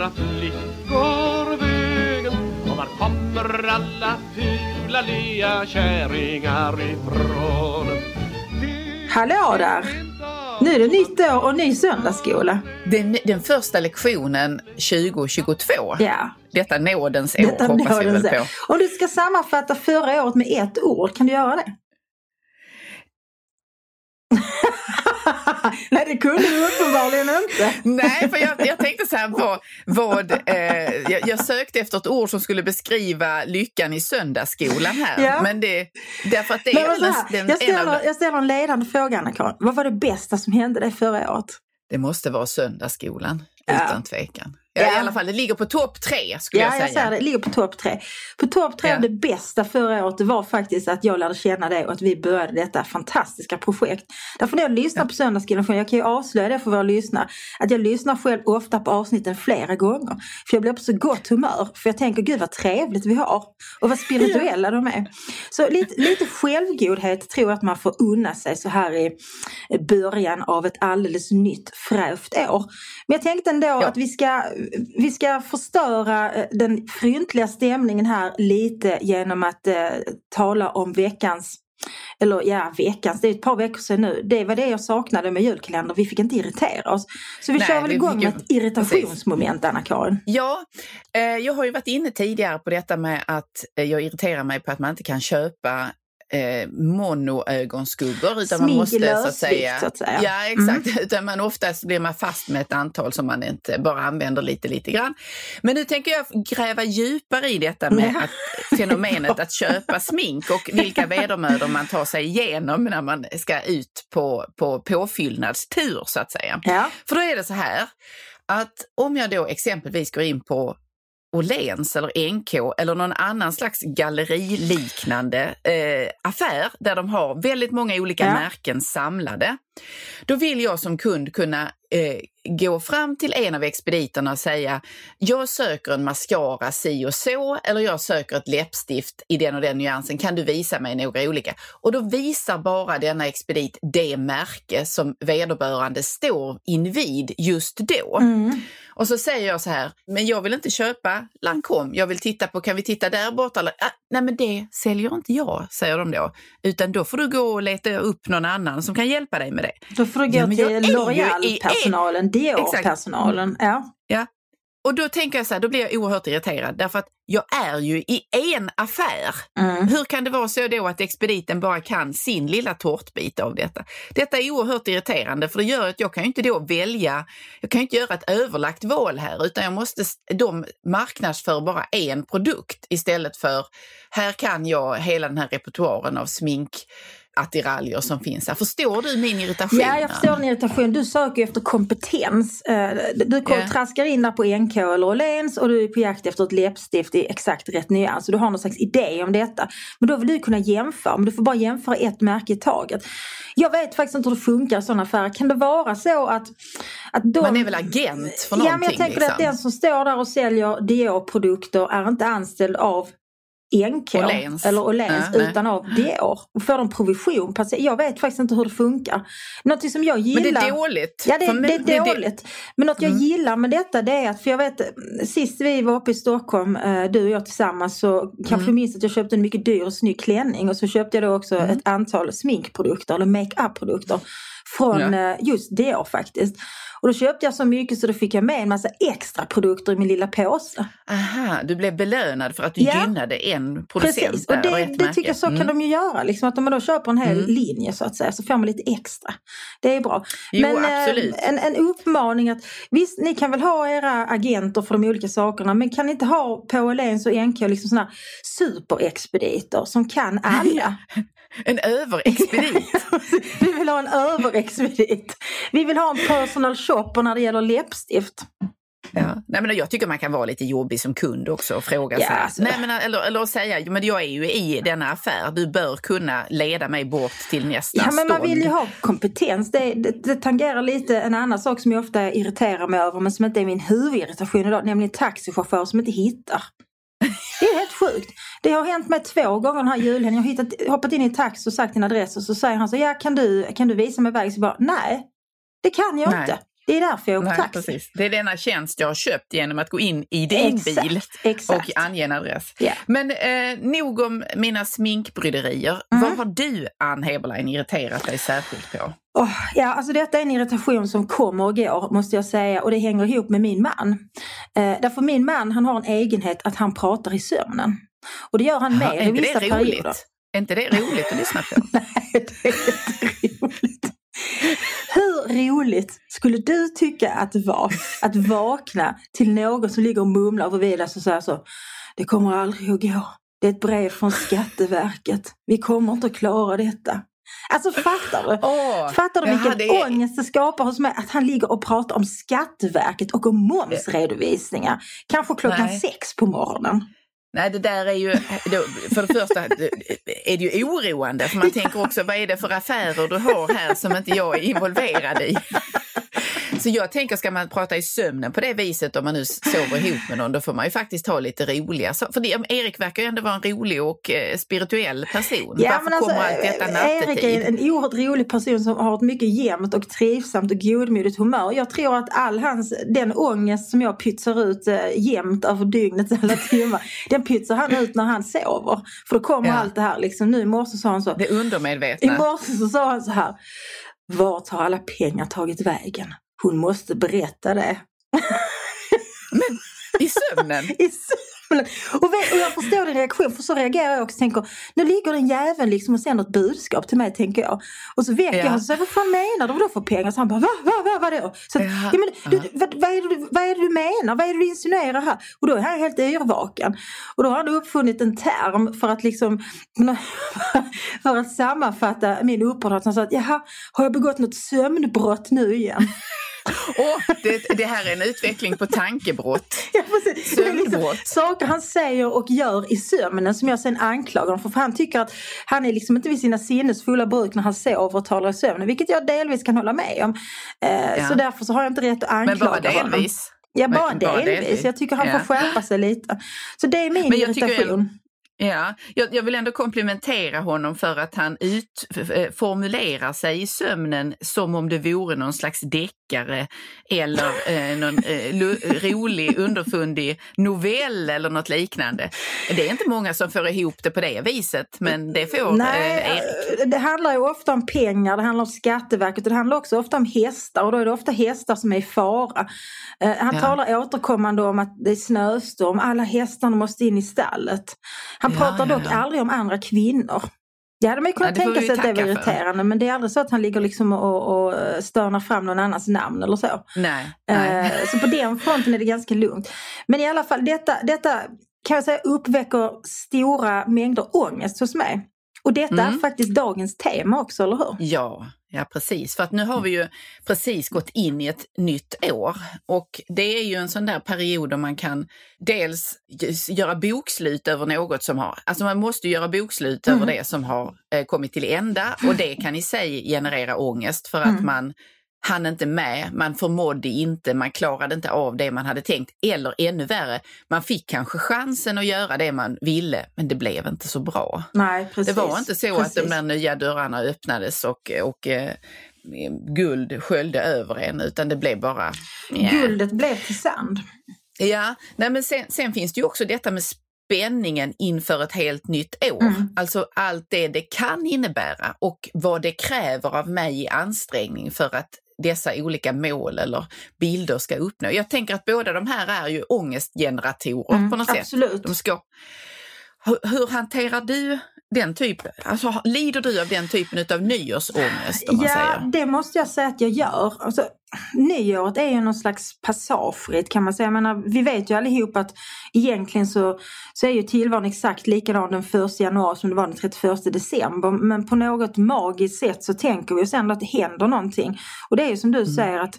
några flickor vägen Och var kommer alla fula lea kärringar ifrån? Hallå där! Nu är det nytt år och ny söndagsskola. Den, den första lektionen 2022. Ja. Detta nådens år Detta hoppas vi väl nådens på. Om du ska sammanfatta förra året med ett ord, kan du göra det? Nej, det kunde du uppenbarligen inte. Nej, för jag, jag tänkte så här på vad... Eh, jag, jag sökte efter ett ord som skulle beskriva lyckan i söndagsskolan här. Ja. Men det, därför att det Men är vad den, här, den, jag, en av, ställer, jag ställer en ledande fråga, Anna-Karin. Vad var det bästa som hände dig förra året? Det måste vara söndagsskolan, Ja. utan tvekan. Ja, Ja. I alla fall, det ligger på topp tre skulle Ja, jag säga. jag säger det. Ligger på topp tre. På topp tre Ja. av det bästa förra året det var faktiskt att jag lärde känna dig och att vi började detta fantastiska projekt. Därför när jag lyssnar Ja. på Söndagsskolan, jag kan ju avslöja det för våra lyssnare, att jag lyssnar själv ofta på avsnitten flera gånger. För jag blir på så gott humör, för jag tänker gud vad trevligt vi har och vad spirituella de är. Så lite, lite självgodhet tror jag att man får unna sig så här i början av ett alldeles nytt fräscht år. Men jag tänkte ändå att vi ska, vi ska förstöra eh, den fryntliga stämningen här lite genom att eh, tala om veckans eller ja, veckans, det är ett par veckor sedan nu. Det var det jag saknade med julkalendern. Vi fick inte irritera oss. Så vi Nej, kör väl igång med ett irritationsmoment, Anna-Karin. Ja, eh, jag har ju varit inne tidigare på detta med att eh, jag irriterar mig på att man inte kan köpa eh, monoögonskuggor. Utan man måste så att säga, så att säga. Ja, exakt. Utan man oftast blir man fast med ett antal som man inte bara använder lite, lite grann. Men nu tänker jag gräva djupare i detta med Ja. att, fenomenet att köpa smink och vilka vedermödor man tar sig igenom när man ska ut på, på påfyllnadstur så att säga. Ja. För då är det så här att om jag då exempelvis går in på Åhléns eller NK eller någon annan slags galleriliknande eh, affär där de har väldigt många olika Ja. märken samlade. Då vill jag som kund kunna eh, gå fram till en av expediterna och säga jag söker en mascara si och så eller jag söker ett läppstift i den och den nyansen. Kan du visa mig några olika? Och då visar bara denna expedit det märke som vederbörande står invid just då. Mm. Och så säger jag så här, men jag vill inte köpa Lancome, jag vill titta på, kan vi titta där borta? Ah, nej men det säljer inte jag, säger de då. Utan då får du gå och leta upp någon annan som kan hjälpa dig med det. Då får du gå Ja, till L'Oreal-personalen, Dior-personalen. Ja. Och då tänker jag så här, då blir jag oerhört irriterad därför att jag är ju i en affär. Mm. Hur kan det vara så då att expediten bara kan sin lilla tårtbit av detta? Detta är oerhört irriterande för det gör att jag kan ju inte då välja, jag kan inte göra ett överlagt val här utan jag måste, de marknadsför bara en produkt istället för, här kan jag hela den här repertoaren av smink attiraljer som finns här. Förstår du min irritation? Ja, jag förstår din irritation. Du söker efter kompetens. Eh, Du Ja. traskar in där på NK eller Åhléns och du är på jakt efter ett läppstift i exakt rätt nyans. Så du har någon slags idé om detta. Men då vill du kunna jämföra, men du får bara jämföra ett märke i taget. Jag vet faktiskt inte hur det funkar i sådana affärer. Kan det vara så att, att de... Man är väl agent för Ja, någonting? men jag tänker liksom. att den som står där och säljer Dior-produkter är inte anställd av NK Åhléns. eller Åhléns Ja, nej. utan av Dior. Och får de provision? Jag vet faktiskt inte hur det funkar. Något som jag gillar. Men det är dåligt. Ja det, mig- det är dåligt. Men något jag Mm. gillar med detta det är att, för jag vet sist vi var uppe i Stockholm, eh, du och jag tillsammans så kanske Mm. du minns att jag köpte en mycket dyr och snygg klänning och så köpte jag då också Mm. ett antal sminkprodukter eller make-up-produkter från Ja. eh, just Dior faktiskt. Och då köpte jag så mycket så då fick jag med en massa extra produkter i min lilla påse. Aha, du blev belönad för att du Ja. gynnade en producent Precis, och det, och det tycker jag så Mm. kan de ju göra. Liksom, att om man då köper en hel Mm. linje så att säga så får man lite extra. Det är bra. Jo, men eh, absolut. en, en uppmaning att visst ni kan väl ha era agenter för de olika sakerna men kan ni inte ha på Åhléns och NK liksom sådana superexpediter som kan alla? En överexpedit. Vi vill ha en överexpedit. Vi vill ha en personal shopper när det gäller läppstift. ja. Nej, men jag tycker man kan vara lite jobbig som kund också och fråga Ja, här. alltså- Nej, men, eller, eller säga, "Jo, men jag är ju i denna affär, du bör kunna leda mig bort till nästa Ja men man stånd. vill ju ha kompetens. Det, det, det tangerar lite en annan sak som jag ofta irriterar mig över men som inte är min huvudirritation idag. Nämligen taxichaufförer som inte hittar. Det är helt sjukt. Det har hänt mig två gånger den här julhelgen. Jag har hittat, hoppat in i en taxi och sagt din adress och så säger han så ja kan du, kan du visa mig vägen? Så jag bara nej. Det kan jag Nej. inte. Det är därför jag åker taxi. precis. Det är denna tjänst jag har köpt genom att gå in i din Exakt, bil exakt. och ange en adress. Ja. Men eh, nog om mina sminkbryderier. Mm. Vad har du, Ann Heberlein, irriterat dig särskilt på? Åh, ja, alltså detta är en irritation som kommer och går måste jag säga och det hänger ihop med min man. Eh, därför min man han har en egenhet att han pratar i sömnen. Och det gör han mer är i vissa det perioder. roligt? Är inte det roligt att lyssna på? Nej, det är inte roligt. Hur roligt skulle du tycka att det var att vakna till någon som ligger och mumlar bredvid oss och säger så Det kommer aldrig att gå. Det är ett brev från Skatteverket. Vi kommer inte att klara detta. Alltså fattar du? Åh, Fattar du vilken det ångest det skapar hos mig att han ligger och pratar om Skatteverket och om momsredovisningar. Kanske klockan Nej. sex på morgonen. Nej, det där är ju, för det första är det ju oroande, för man tänker också vad är det för affärer du har här som inte jag är involverad i? Så jag tänker, ska man prata i sömnen på det viset om man nu sover ihop med någon, då får man ju faktiskt ha lite roliga saker. För det, Erik verkar ju ändå vara en rolig och eh, spirituell person. Varför kommer allt detta alltså, Erik nattetid? är en oerhört rolig person som har ett mycket jämnt och trivsamt och godmodigt humör. Jag tror att all hans, den ångest som jag pytsar ut eh, jämt över dygnets alla timmar, den pytsar han ut när han sover. För då kommer Ja. allt det här liksom. Nu i morse sa han så. Det I undermedvetna. morse så sa han så här. Vart har alla pengar tagit vägen? Hon måste berätta det. I sömnen? i sömnen. Och, och jag förstår din reaktion för så reagerar jag också. Tänker, nu ligger den jäveln liksom och sänder ett budskap till mig tänker jag. Och så väcker Ja. jag honom och säger, vad fan menar du? Vadå för pengar? Så han bara, va, va, va, vadå? Så, att, Ja. ja, men, du, vad, vad, är det, du- vad är det du menar? Vad är det du insinuerar här? Och då är han helt yrvaken. Och då har han uppfunnit en term för att liksom för att sammanfatta min upprördhet. Han sa jaha, har jag begått något sömnbrott nu igen? Åh, det, det här är en utveckling på tankebrott. Ja, precis. Liksom Sömnbrott. saker han säger och gör i sömnen som jag sen anklagar honom för. För han tycker att han är liksom inte vid sina sinnesfulla bruk när han sover och talar i sömnen. Vilket jag delvis kan hålla med om. Eh, Ja. Så därför så har jag inte rätt att Men anklaga bara honom. delvis. Ja, bara Men bara delvis. delvis. Jag tycker han Ja. får skärpa sig lite. Så det är min Men jag irritation. Ja, jag, jag vill ändå komplimentera honom för att han ut, formulerar sig i sömnen som om det vore någon slags deckare eller eh, någon eh, rolig underfundig novell eller något liknande. Det är inte många som får ihop det på det viset, men det får Nej, eh, Erik. det handlar ju ofta om pengar, det handlar om Skatteverket och det handlar också ofta om hästar och då är det ofta hästar som är i fara. Eh, Han Ja. talar återkommande om att det är snöstorm, alla hästarna måste in i stallet. Han Ja, pratar ja, dock aldrig om andra kvinnor. Ja, de är kunnat Ja, det får tänka sig att det var tacka för. irriterande men det är aldrig så att han ligger liksom och, och stönar fram någon annans namn eller så. Nej, nej. Eh, Så på den fronten är det ganska lugnt. Men i alla fall, detta, detta kan jag säga uppväcker stora mängder ångest hos mig. Och detta är Mm. faktiskt dagens tema också, eller hur? Ja, ja precis. För att nu har vi ju precis gått in i ett nytt år och det är ju en sån där period då man kan dels göra bokslut över något som har, alltså man måste göra bokslut Mm. över det som har eh, kommit till ända och det kan i sig generera ångest för att Mm. man hann inte med, man förmådde inte, man klarade inte av det man hade tänkt. Eller ännu värre, man fick kanske chansen att göra det man ville, men det blev inte så bra. Nej, precis. Det var inte så precis. att de där nya dörrarna öppnades och, och eh, guld sköljde över en, utan det blev bara... Ja, Guldet blev till sand. ja. Nej, men sen, sen finns det ju också detta med spänningen inför ett helt nytt år. Mm. Alltså allt det det kan innebära och vad det kräver av mig i ansträngning för att dessa olika mål eller bilder ska uppnå. Jag tänker att båda de här är ju ångestgeneratorer Mm, på något sätt. absolut. De ska... hur, hur hanterar du den typen? Alltså, lider du av den typen av nyårsångest? Om man Ja, säger? det måste jag säga att jag gör. Alltså, nyåret är ju någon slags passagefritt kan man säga. Jag menar, vi vet ju allihop att egentligen så, så är ju tillvaron exakt likadan den 1 januari som det var den 31 december. Men på något magiskt sätt så tänker vi oss ändå att det händer någonting. Och det är ju som du säger att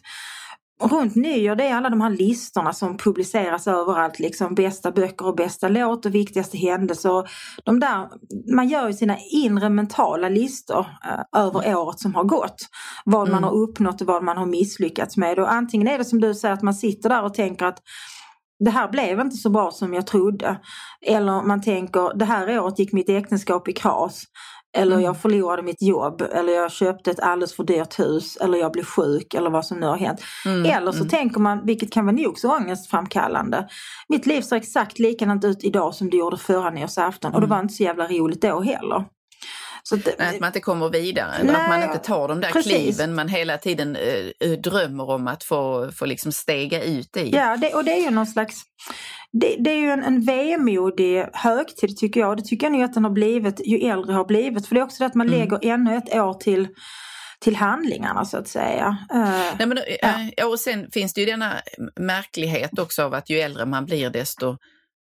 runt nyår det är alla de här listorna som publiceras överallt. Liksom bästa böcker och bästa låt och viktigaste händelser. De där, man gör ju sina inre mentala listor eh, över året som har gått. Vad man Mm. har uppnått och vad man har misslyckats med. Och antingen är det som du säger att man sitter där och tänker att det här blev inte så bra som jag trodde. Eller man tänker det här året gick mitt äktenskap i kras. Eller Mm. jag förlorade mitt jobb, eller jag köpte ett alldeles för dyrt hus, eller jag blev sjuk, eller vad som nu har hänt. Mm, Eller så mm. tänker man, vilket kan vara nog så ångestframkallande, mitt liv ser exakt likadant ut idag som det gjorde förra nyårsafton och det Mm. var inte så jävla roligt då heller. Så att, Nej, man inte kommer vidare, eller att man Nej, inte tar de där precis. kliven man hela tiden eh, drömmer om att få, få liksom stega ut i. Ja, det, och det är ju någon slags det, det är ju en, en vemodig högtid tycker jag. Det tycker jag nog att den har blivit ju äldre har blivit. För det är också det att man Mm. lägger ännu ett år till, till handlingarna så att säga. Eh, Nej, men, Ja. ja. och sen finns det ju denna märklighet också av att ju äldre man blir desto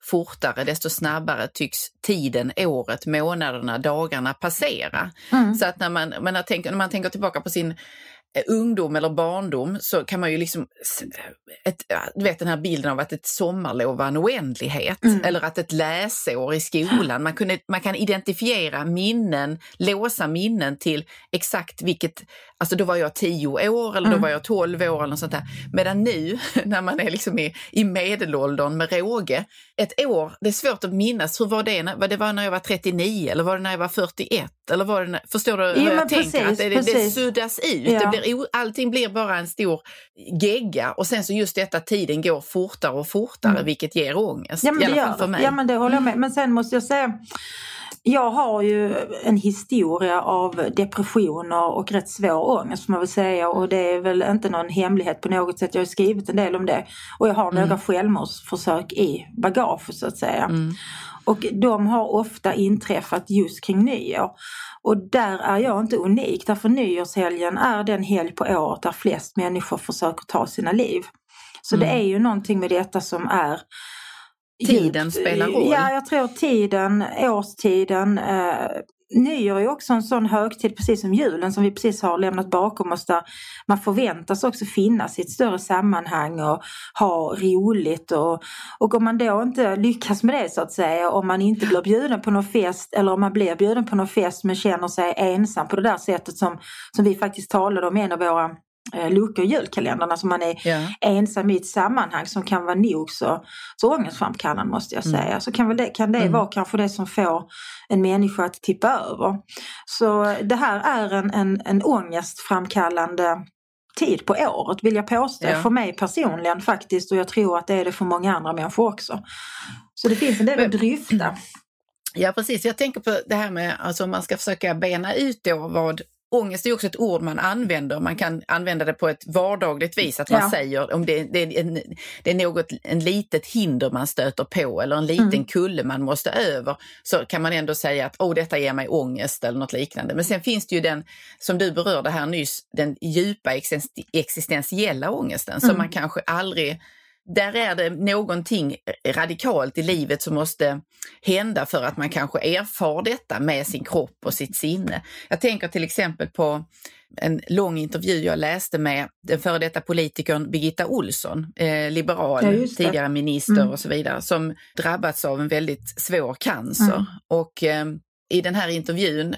fortare, desto snabbare tycks tiden, året, månaderna, dagarna passera. mm. Så att när man, men när, tänker, när man tänker tillbaka på sin eh, ungdom eller barndom så kan man ju liksom, ett, du vet den här bilden av att ett sommarlov var en oändlighet Mm. eller att ett läsår i skolan, man, kunde, man kan identifiera minnen, låsa minnen till exakt vilket, alltså då var jag tio år eller då Mm. var jag tolv år eller något sånt där. Medan nu när man är liksom i, i medelåldern med råge, ett år, det är svårt att minnas, hur var det, när, det var när jag var 39 eller var det när jag var 41? Eller var det när, förstår du hur Jo, jag men tänker? precis, att det, det, det precis. suddas ut, Ja. det blir, allting blir bara en stor gegga och sen så just detta tiden går fortare och fortare Mm. vilket ger ångest, Ja men, i alla fall för mig. ja men det håller jag med. Men sen måste jag säga, jag har ju en historia av depressioner och rätt svår ångest får man väl säga och det är väl inte någon hemlighet på något sätt. Jag har skrivit en del om det och jag har Mm. några självmordsförsök i bagaget så att säga. Mm. Och de har ofta inträffat just kring nyår. Och där är jag inte unik därför nyårshelgen är den helg på året där flest människor försöker ta sina liv. Så Mm. det är ju någonting med detta som är Tiden djupt- spelar roll. Ja, jag tror tiden, årstiden. Eh, nyår är också en sån högtid precis som julen som vi precis har lämnat bakom oss där man förväntas också finnas i ett större sammanhang och ha roligt och, och om man då inte lyckas med det så att säga, om man inte blir bjuden på någon fest eller om man blir bjuden på någon fest men känner sig ensam på det där sättet som, som vi faktiskt talade om i en av våra eh, luckor i julkalendern, alltså man är Ja. ensam i ett sammanhang som kan vara nog så, så ångestframkallande måste jag Mm. säga. Så kan, väl det, kan det Mm. vara kanske det som får en människa att tippa över. Så det här är en, en, en ångestframkallande tid på året vill jag påstå. Ja. För mig personligen faktiskt och jag tror att det är det för många andra människor också. Så det finns en del att dryfta. Ja precis, jag tänker på det här med alltså om man ska försöka bena ut då vad Ångest är också ett ord man använder. Man kan använda det på ett vardagligt vis. Att man Ja. säger om det, det, är en, det är något, en litet hinder man stöter på eller en liten Mm. kulle man måste över. Så kan man ändå säga att oh, detta ger mig ångest eller något liknande. Men sen finns det ju den, som du berörde här nyss, den djupa existen- existentiella ångesten som Mm. man kanske aldrig där är det någonting radikalt i livet som måste hända för att man kanske erfar detta med sin kropp och sitt sinne. Jag tänker till exempel på en lång intervju jag läste med den före detta politikern Birgitta Olsson, eh, liberal, Ja, tidigare minister Mm. och så vidare, som drabbats av en väldigt svår cancer. Mm. Och eh, i den här intervjun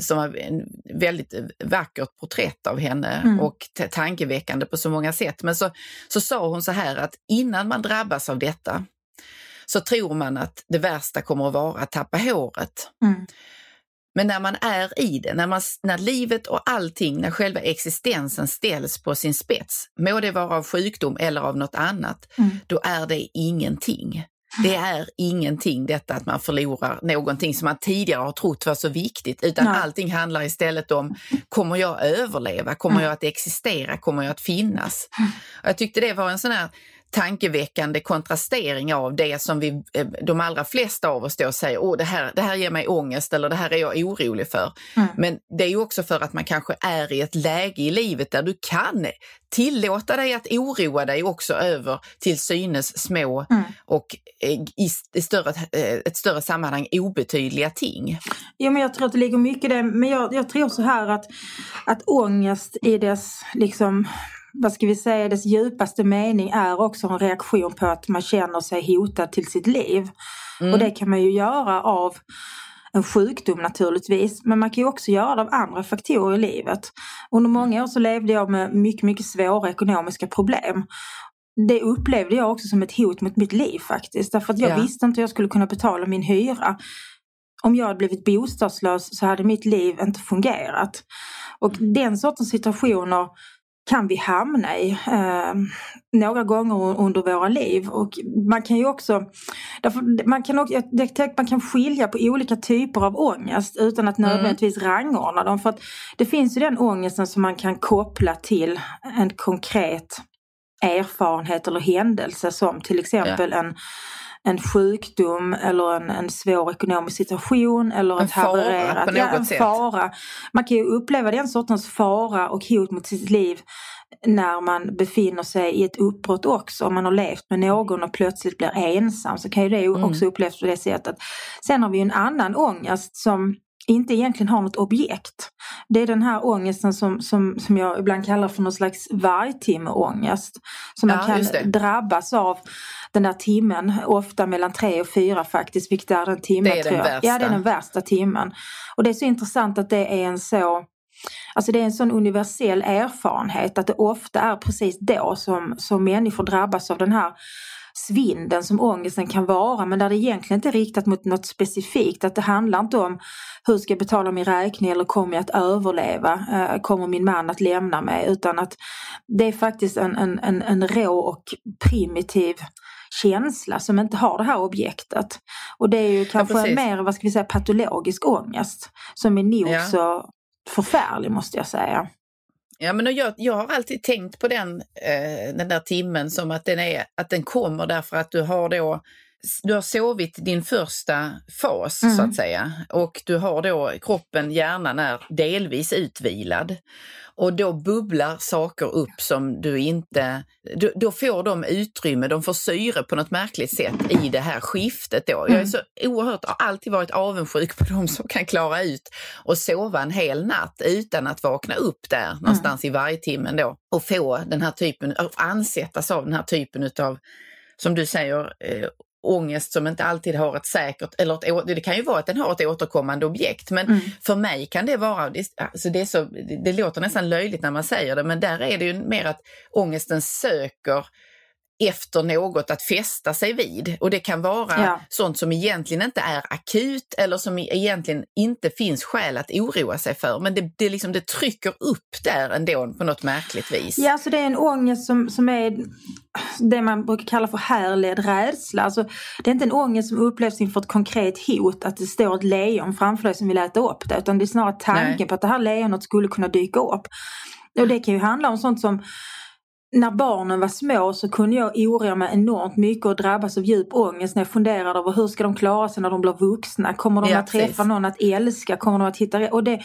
som var en väldigt vackert porträtt av henne Mm. och tankeväckande på så många sätt. Men så, så sa hon så här att innan man drabbas av detta så tror man att det värsta kommer att vara att tappa håret. Mm. Men när man är i det, när, man, när livet och allting, när själva existensen ställs på sin spets, må det vara av sjukdom eller av något annat, Mm. då är det ingenting. Det är ingenting detta att man förlorar någonting som man tidigare har trott var så viktigt, utan Nej. allting handlar istället om, kommer jag överleva? Kommer Mm. jag att existera? Kommer jag att finnas? Och jag tyckte det var en sån här tankeväckande kontrastering av det som vi, eh, de allra flesta av oss då säger, åh det här, det här ger mig ångest eller det här är jag orolig för. Mm. Men det är ju också för att man kanske är i ett läge i livet där du kan tillåta dig att oroa dig också över till synes små Mm. och eh, i större, eh, ett större sammanhang obetydliga ting. Jo men jag tror att det ligger mycket i det. Men jag, jag tror så här att, att ångest i dess, liksom, vad ska vi säga, dess djupaste mening är också en reaktion på att man känner sig hotad till sitt liv. Mm. Och det kan man ju göra av en sjukdom naturligtvis. Men man kan ju också göra det av andra faktorer i livet. Under många år så levde jag med mycket, mycket svåra ekonomiska problem. Det upplevde jag också som ett hot mot mitt liv faktiskt. Därför att jag Ja. visste inte hur jag skulle kunna betala min hyra. om jag hade blivit bostadslös så hade mitt liv inte fungerat. Och den sortens situationer kan vi hamna i eh, några gånger under våra liv. Och man kan ju också, därför, man, kan också man kan skilja på olika typer av ångest utan att mm. nödvändigtvis mm. rangordna dem. För att det finns ju den ångesten som man kan koppla till en konkret erfarenhet eller händelse som till exempel ja. en en sjukdom eller en, en svår ekonomisk situation eller en ett havererat... Ja, en sätt. fara. Man kan ju uppleva den sortens fara och hot mot sitt liv när man befinner sig i ett uppbrott också. Om man har levt med någon och plötsligt blir ensam så kan ju det mm. också upplevas på det sättet. Sen har vi en annan ångest som inte egentligen har något objekt. Det är den här ångesten som, som, som jag ibland kallar för någon slags vargtimmeångest. Som man ja, kan drabbas av den där timmen, ofta mellan tre och fyra faktiskt, vilket är den timmen. Det är den värsta. Ja, det är den värsta timmen. Och det är så intressant att det är en så Alltså det är en sån universell erfarenhet att det ofta är precis då som, som människor drabbas av den här svinden som ångesten kan vara men där det egentligen inte är riktat mot något specifikt. Att det handlar inte om hur ska jag betala min räkning eller kommer jag att överleva? Eh, kommer min man att lämna mig? Utan att det är faktiskt en, en, en, en rå och primitiv känsla som inte har det här objektet. Och det är ju kanske ja, en mer, vad ska vi säga, patologisk ångest som är nog ja. så förfärlig måste jag säga. Ja, men jag, jag har alltid tänkt på den, eh, den där timmen som att den, är, att den kommer därför att du har då du har sovit din första fas mm. så att säga och du har då kroppen, hjärnan är delvis utvilad. Och då bubblar saker upp som du inte... Då, får de utrymme, de får syre på något märkligt sätt i det här skiftet då. Jag är mm. så oerhört, har alltid varit avundsjuk på de som kan klara ut och sova en hel natt utan att vakna upp där mm. någonstans i vargtimmen då och få den här typen, ansättas av den här typen utav som du säger, eh, ångest som inte alltid har ett säkert, eller ett, det kan ju vara att den har ett återkommande objekt men mm. för mig kan det vara, alltså det, är så, det låter nästan löjligt när man säger det men där är det ju mer att ångesten söker efter något att fästa sig vid. Och det kan vara ja. sånt som egentligen inte är akut eller som egentligen inte finns skäl att oroa sig för. Men det, det, liksom, det trycker upp där ändå på något märkligt vis. Ja, alltså det är en ångest som, som är det man brukar kalla för härledd rädsla. Alltså, det är inte en ångest som upplevs inför ett konkret hot, att det står ett lejon framför dig som vill äta upp det, utan det är snarare tanken Nej. på att det här lejonet skulle kunna dyka upp. Och det kan ju handla om sånt som när barnen var små så kunde jag oroa mig enormt mycket och drabbas av djup ångest när jag funderade över hur ska de klara sig när de blir vuxna? Kommer de ja, att träffa precis. någon att älska? Kommer de att hitta och det,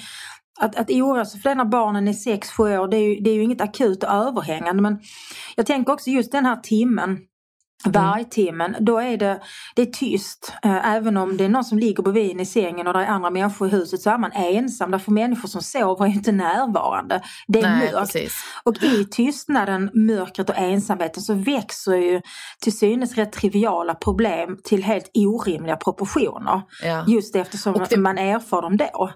att, att oroa sig för det när barnen är 6-7 år det är, ju, det är ju inget akut och överhängande men jag tänker också just den här timmen Mm. vargtimmen, då är det, det är tyst. Äh, även om det är någon som ligger bredvid i sängen och det är andra människor i huset så är man ensam. Därför människor som sover är inte närvarande. Det är Nej, mörkt. Precis. Och i tystnaden, mörkret och ensamheten så växer ju till synes rätt triviala problem till helt orimliga proportioner. Ja. Just eftersom det... man erfar dem då.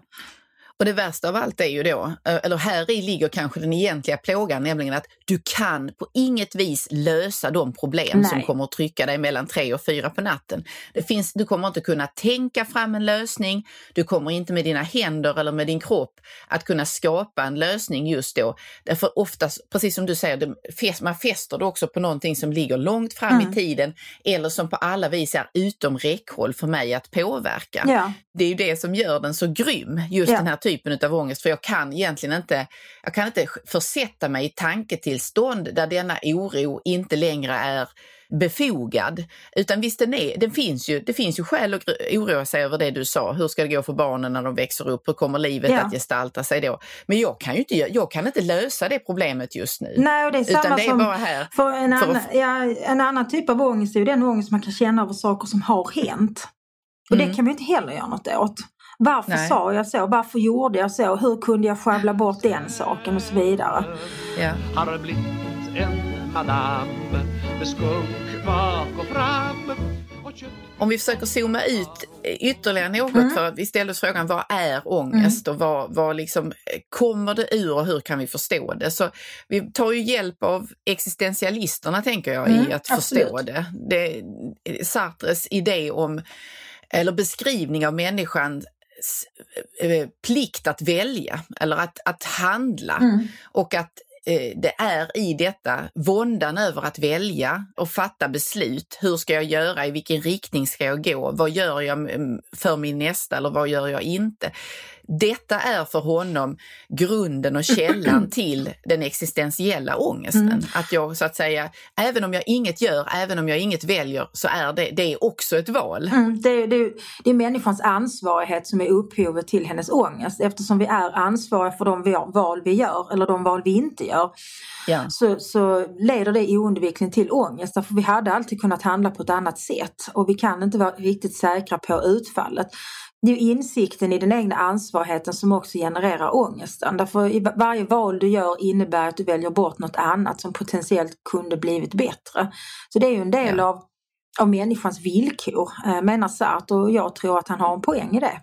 Och det värsta av allt är ju då, eh, eller här i ligger kanske den egentliga plågan, nämligen att du kan på inget vis lösa de problem Nej. som kommer att trycka dig mellan tre och fyra på natten. Det finns, du kommer inte kunna tänka fram en lösning, du kommer inte med dina händer eller med din kropp att kunna skapa en lösning just då. Därför oftast, precis som du säger, man fäster det också på någonting som ligger långt fram mm. i tiden eller som på alla vis är utom räckhåll för mig att påverka. Ja. Det är ju det som gör den så grym, just ja. den här typen typen av ångest för jag kan egentligen inte, jag kan inte försätta mig i tanketillstånd där denna oro inte längre är befogad. Utan visst, den är, den finns ju, det finns ju skäl att oroa sig över det du sa. Hur ska det gå för barnen när de växer upp? Hur kommer livet ja. att gestalta sig då? Men jag kan ju inte, jag kan inte lösa det problemet just nu. Nej, och det är samma Utan det är som bara här. För en, för annan, ja, en annan typ av ångest är ju den ångest man kan känna över saker som har hänt. Och mm. det kan vi inte heller göra något åt. Varför Nej. sa jag så? Varför gjorde jag så? Hur kunde jag sjabbla bort den saken och så vidare. Ja. Har blivit en madam med skunk bak och fram om vi försöker zooma ut ytterligare något mm. för att vi ställer oss frågan vad är ångest mm. och vad, vad liksom, kommer det ur och hur kan vi förstå det? Så vi tar ju hjälp av existentialisterna tänker jag mm, i att absolut. förstå det. det. Sartres idé om eller beskrivning av människans eh, plikt att välja eller att, att handla Mm. och att eh, det är i detta våndan över att välja och fatta beslut. Hur ska jag göra? I vilken riktning ska jag gå? Vad gör jag mm, för min nästa eller vad gör jag inte? Detta är för honom grunden och källan till den existentiella ångesten. Mm. Att jag så att säga, även om jag inget gör, även om jag inget väljer, så är det, det är också ett val. Mm, det, det, det är människans ansvarighet som är upphovet till hennes ångest eftersom vi är ansvariga för de val vi gör eller de val vi inte gör. Ja. Så, så leder det oundvikligen till ångest därför vi hade alltid kunnat handla på ett annat sätt och vi kan inte vara riktigt säkra på utfallet. Det är insikten i den egna ansvarigheten som också genererar ångesten. Därför varje val du gör innebär att du väljer bort något annat som potentiellt kunde blivit bättre. Så det är ju en del Ja. av, av människans villkor eh, menar Sartre och jag tror att han har en poäng i det.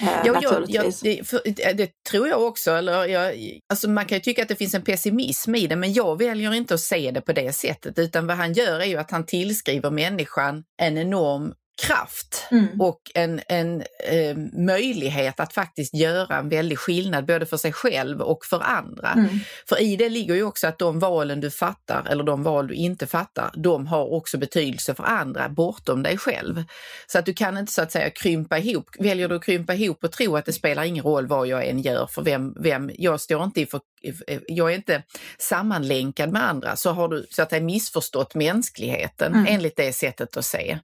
Eh, Ja, jag, jag, det, för, det tror jag också. Eller jag, alltså man kan ju tycka att det finns en pessimism i det, men jag väljer inte att se det på det sättet. Utan vad han gör är ju att han tillskriver människan en enorm kraft Mm. och en, en eh, möjlighet att faktiskt göra en väldig skillnad både för sig själv och för andra. Mm. För i det ligger ju också att de valen du fattar eller de val du inte fattar, de har också betydelse för andra bortom dig själv. Så att du kan inte så att säga krympa ihop. Väljer du att krympa ihop och tro att det spelar ingen roll vad jag än gör för vem, vem jag står inte i för, jag är inte sammanlänkad med andra så har du så att säga missförstått mänskligheten Mm. enligt det sättet att se.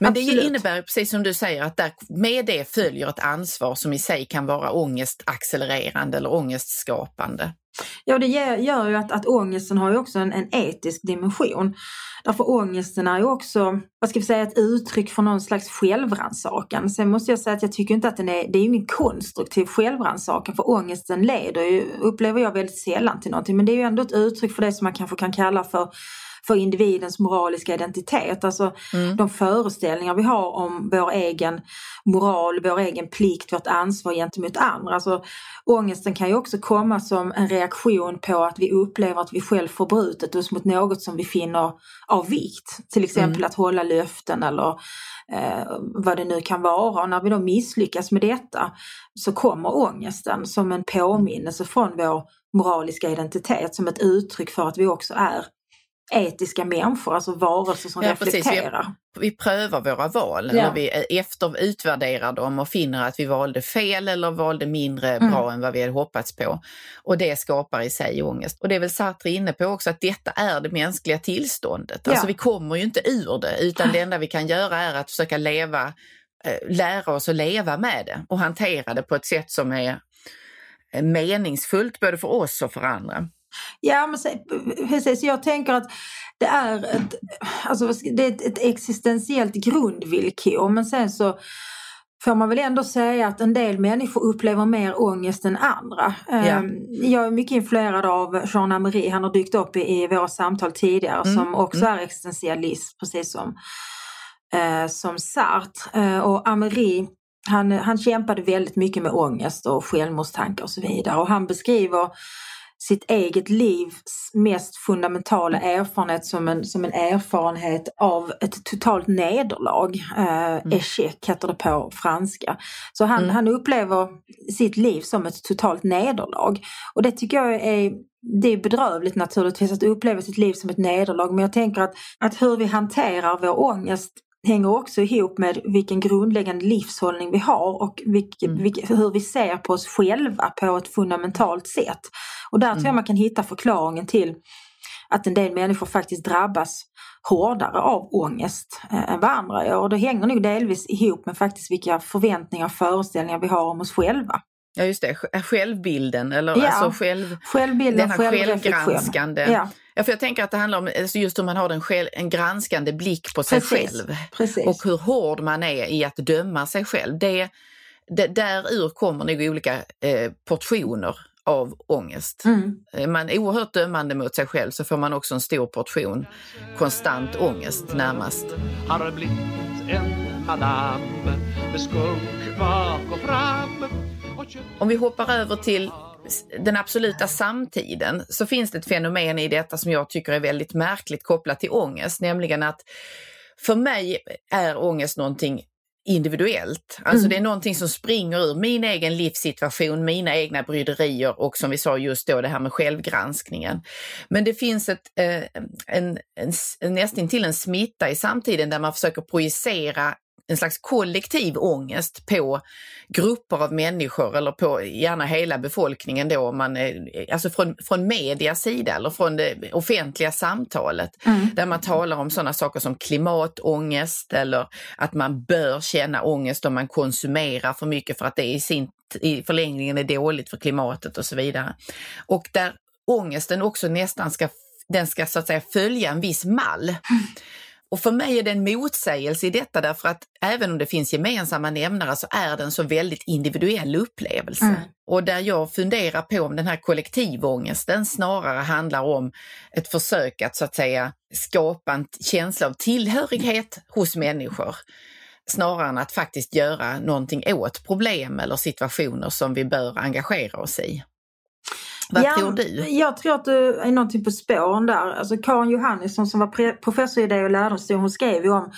Men det Absolut. innebär precis som du säger att där, med det följer ett ansvar som i sig kan vara ångestaccelererande eller ångestskapande. Ja, det gör ju att, att ångesten har ju också en, en etisk dimension. Därför ångesten är ju också, vad ska vi säga, ett uttryck för någon slags självrannsakan. Sen måste jag säga att jag tycker inte att den är, det är ju ingen konstruktiv självrannsakan för ångesten leder ju, upplever jag väldigt sällan till någonting. Men det är ju ändå ett uttryck för det som man kanske kan kalla för för individens moraliska identitet. Alltså Mm. de föreställningar vi har om vår egen moral, vår egen plikt, vårt ansvar gentemot andra. Alltså, ångesten kan ju också komma som en reaktion på att vi upplever att vi själv förbrutit oss mot något som vi finner av vikt. Till exempel Mm. att hålla löften eller eh, vad det nu kan vara. Och när vi då misslyckas med detta så kommer ångesten som en påminnelse från vår moraliska identitet, som ett uttryck för att vi också är etiska människor, alltså varelser som Ja, precis. Vi- reflekterar. Vi prövar våra val, Ja. vi efter utvärderar dem och finner att vi valde fel eller valde mindre Mm. bra än vad vi hade hoppats på. Och det skapar i sig ångest. Och det är väl Sartre inne på också, att detta är det mänskliga tillståndet. Alltså Ja. vi kommer ju inte ur det, utan det enda vi kan göra är att försöka leva, eh, lära oss att leva med det och hantera det på ett sätt som är eh, meningsfullt både för oss och för andra. Ja, men precis. Jag tänker att det är ett, alltså, det är ett, existentiellt grundvillkor men sen så får man väl ändå säga att en del människor upplever mer ångest än andra. Eh, Jag är mycket influerad av Jean Amery, han har dykt upp i, i våra samtal tidigare Mm, som också är existentialist precis som, eh, som Sartre. Eh, och Amery han, han kämpade väldigt mycket med ångest och självmordstankar och så vidare och han beskriver sitt eget livs mest fundamentala erfarenhet som en, som en erfarenhet av ett totalt nederlag. Eh, Échec heter det på franska. Så han, Mm. han upplever sitt liv som ett totalt nederlag. Och det tycker jag är det är bedrövligt naturligtvis att uppleva sitt liv som ett nederlag men jag tänker att, att hur vi hanterar vår ångest hänger också ihop med vilken grundläggande livshållning vi har och vilk, Mm. vilk, hur vi ser på oss själva på ett fundamentalt sätt. Och där tror jag Mm. man kan hitta förklaringen till att en del människor faktiskt drabbas hårdare av ångest eh, än vad andra gör. Och det hänger nog delvis ihop med faktiskt vilka förväntningar och föreställningar vi har om oss själva. Ja just det, Sj- självbilden eller Ja. alltså själv, Självbilden, denna självgranskande. Ja, Ja, för jag tänker att det handlar om alltså just hur man har en, själv, en granskande blick på sig precis. själv. precis. Och hur hård man är i att döma sig själv. Det, det, där ur kommer nog olika eh, portioner av ångest. Mm. Är man oerhört dömande mot sig själv så får man också en stor portion konstant ångest närmast. Har blivit en madam med skunk bak och fram Om vi hoppar över till den absoluta samtiden så finns det ett fenomen i detta som jag tycker är väldigt märkligt kopplat till ångest, nämligen att för mig är ångest någonting individuellt. Alltså mm. det är någonting som springer ur min egen livssituation, mina egna bryderier och som vi sa just då det här med självgranskningen. Men det finns ett, eh, en, en, nästintill en smitta i samtiden där man försöker projicera en slags kollektiv ångest på grupper av människor eller på gärna hela befolkningen då, man, alltså från, från medias sida eller från det offentliga samtalet mm. där man talar om sådana saker som klimatångest eller att man bör känna ångest om man konsumerar för mycket för att det i, sin, i förlängningen är dåligt för klimatet och så vidare. Och där ångesten också nästan ska, den ska så att säga följa en viss mall. Mm. Och för mig är det en motsägelse i detta därför att även om det finns gemensamma nämnare så är det en så väldigt individuell upplevelse. Mm. Och där jag funderar på om den här kollektivångesten snarare handlar om ett försök att så att säga skapa en känsla av tillhörighet hos människor snarare än att faktiskt göra någonting åt problem eller situationer som vi bör engagera oss i. Vad ja, tror du? Jag tror att du är någonting på spåren där. Alltså Karin Johannesson som var professor i idé och lärdomshistoria, hon skrev ju om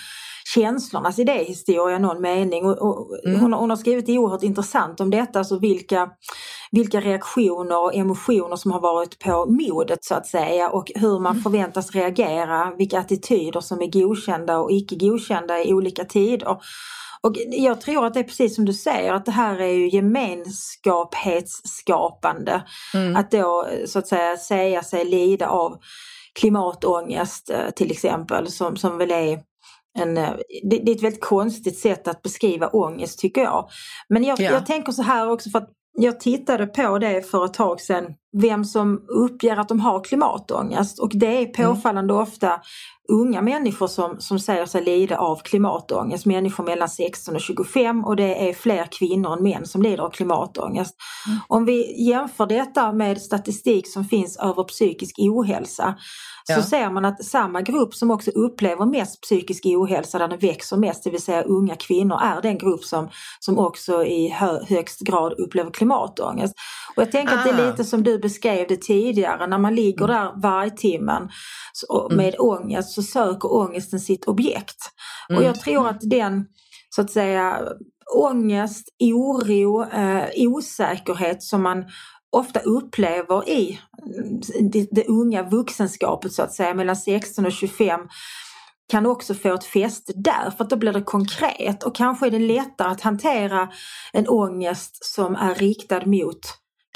känslornas idéhistoria i någon mening. Och, och mm. hon, hon, har skrivit oerhört intressant om detta, alltså vilka, vilka reaktioner och emotioner som har varit på modet så att säga och hur man mm. förväntas reagera, vilka attityder som är godkända och icke godkända i olika tider. Och jag tror att det är precis som du säger att det här är ju gemenskapsskapande. Mm. Att då så att säga säga sig lida av klimatångest eh, till exempel som, som väl är en, eh, det, det är ett väldigt konstigt sätt att beskriva ångest tycker jag. Men jag, ja. jag tänker så här också för att jag tittade på det för ett tag sedan, vem som uppger att de har klimatångest och det är mm. påfallande mm. ofta unga människor som, som säger sig lida av klimatångest, människor mellan 16 och 25 och det är fler kvinnor än män som lider av klimatångest. Mm. Om vi jämför detta med statistik som finns över psykisk ohälsa så ja. ser man att samma grupp som också upplever mest psykisk ohälsa, där den växer mest, det vill säga unga kvinnor, är den grupp som, som också i hö, högst grad upplever klimatångest. Och jag tänker ah. att det är ah. lite som du beskrev det tidigare, när man ligger mm. där varje timmen med mm. ångest så söker ångesten sitt objekt. Mm. Och jag tror att den så att säga ångest, oro, eh, osäkerhet som man ofta upplever i det, det unga vuxenskapet så att säga mellan 16 och 25 kan också få ett fäste där för att då blir det konkret och kanske är det lättare att hantera en ångest som är riktad mot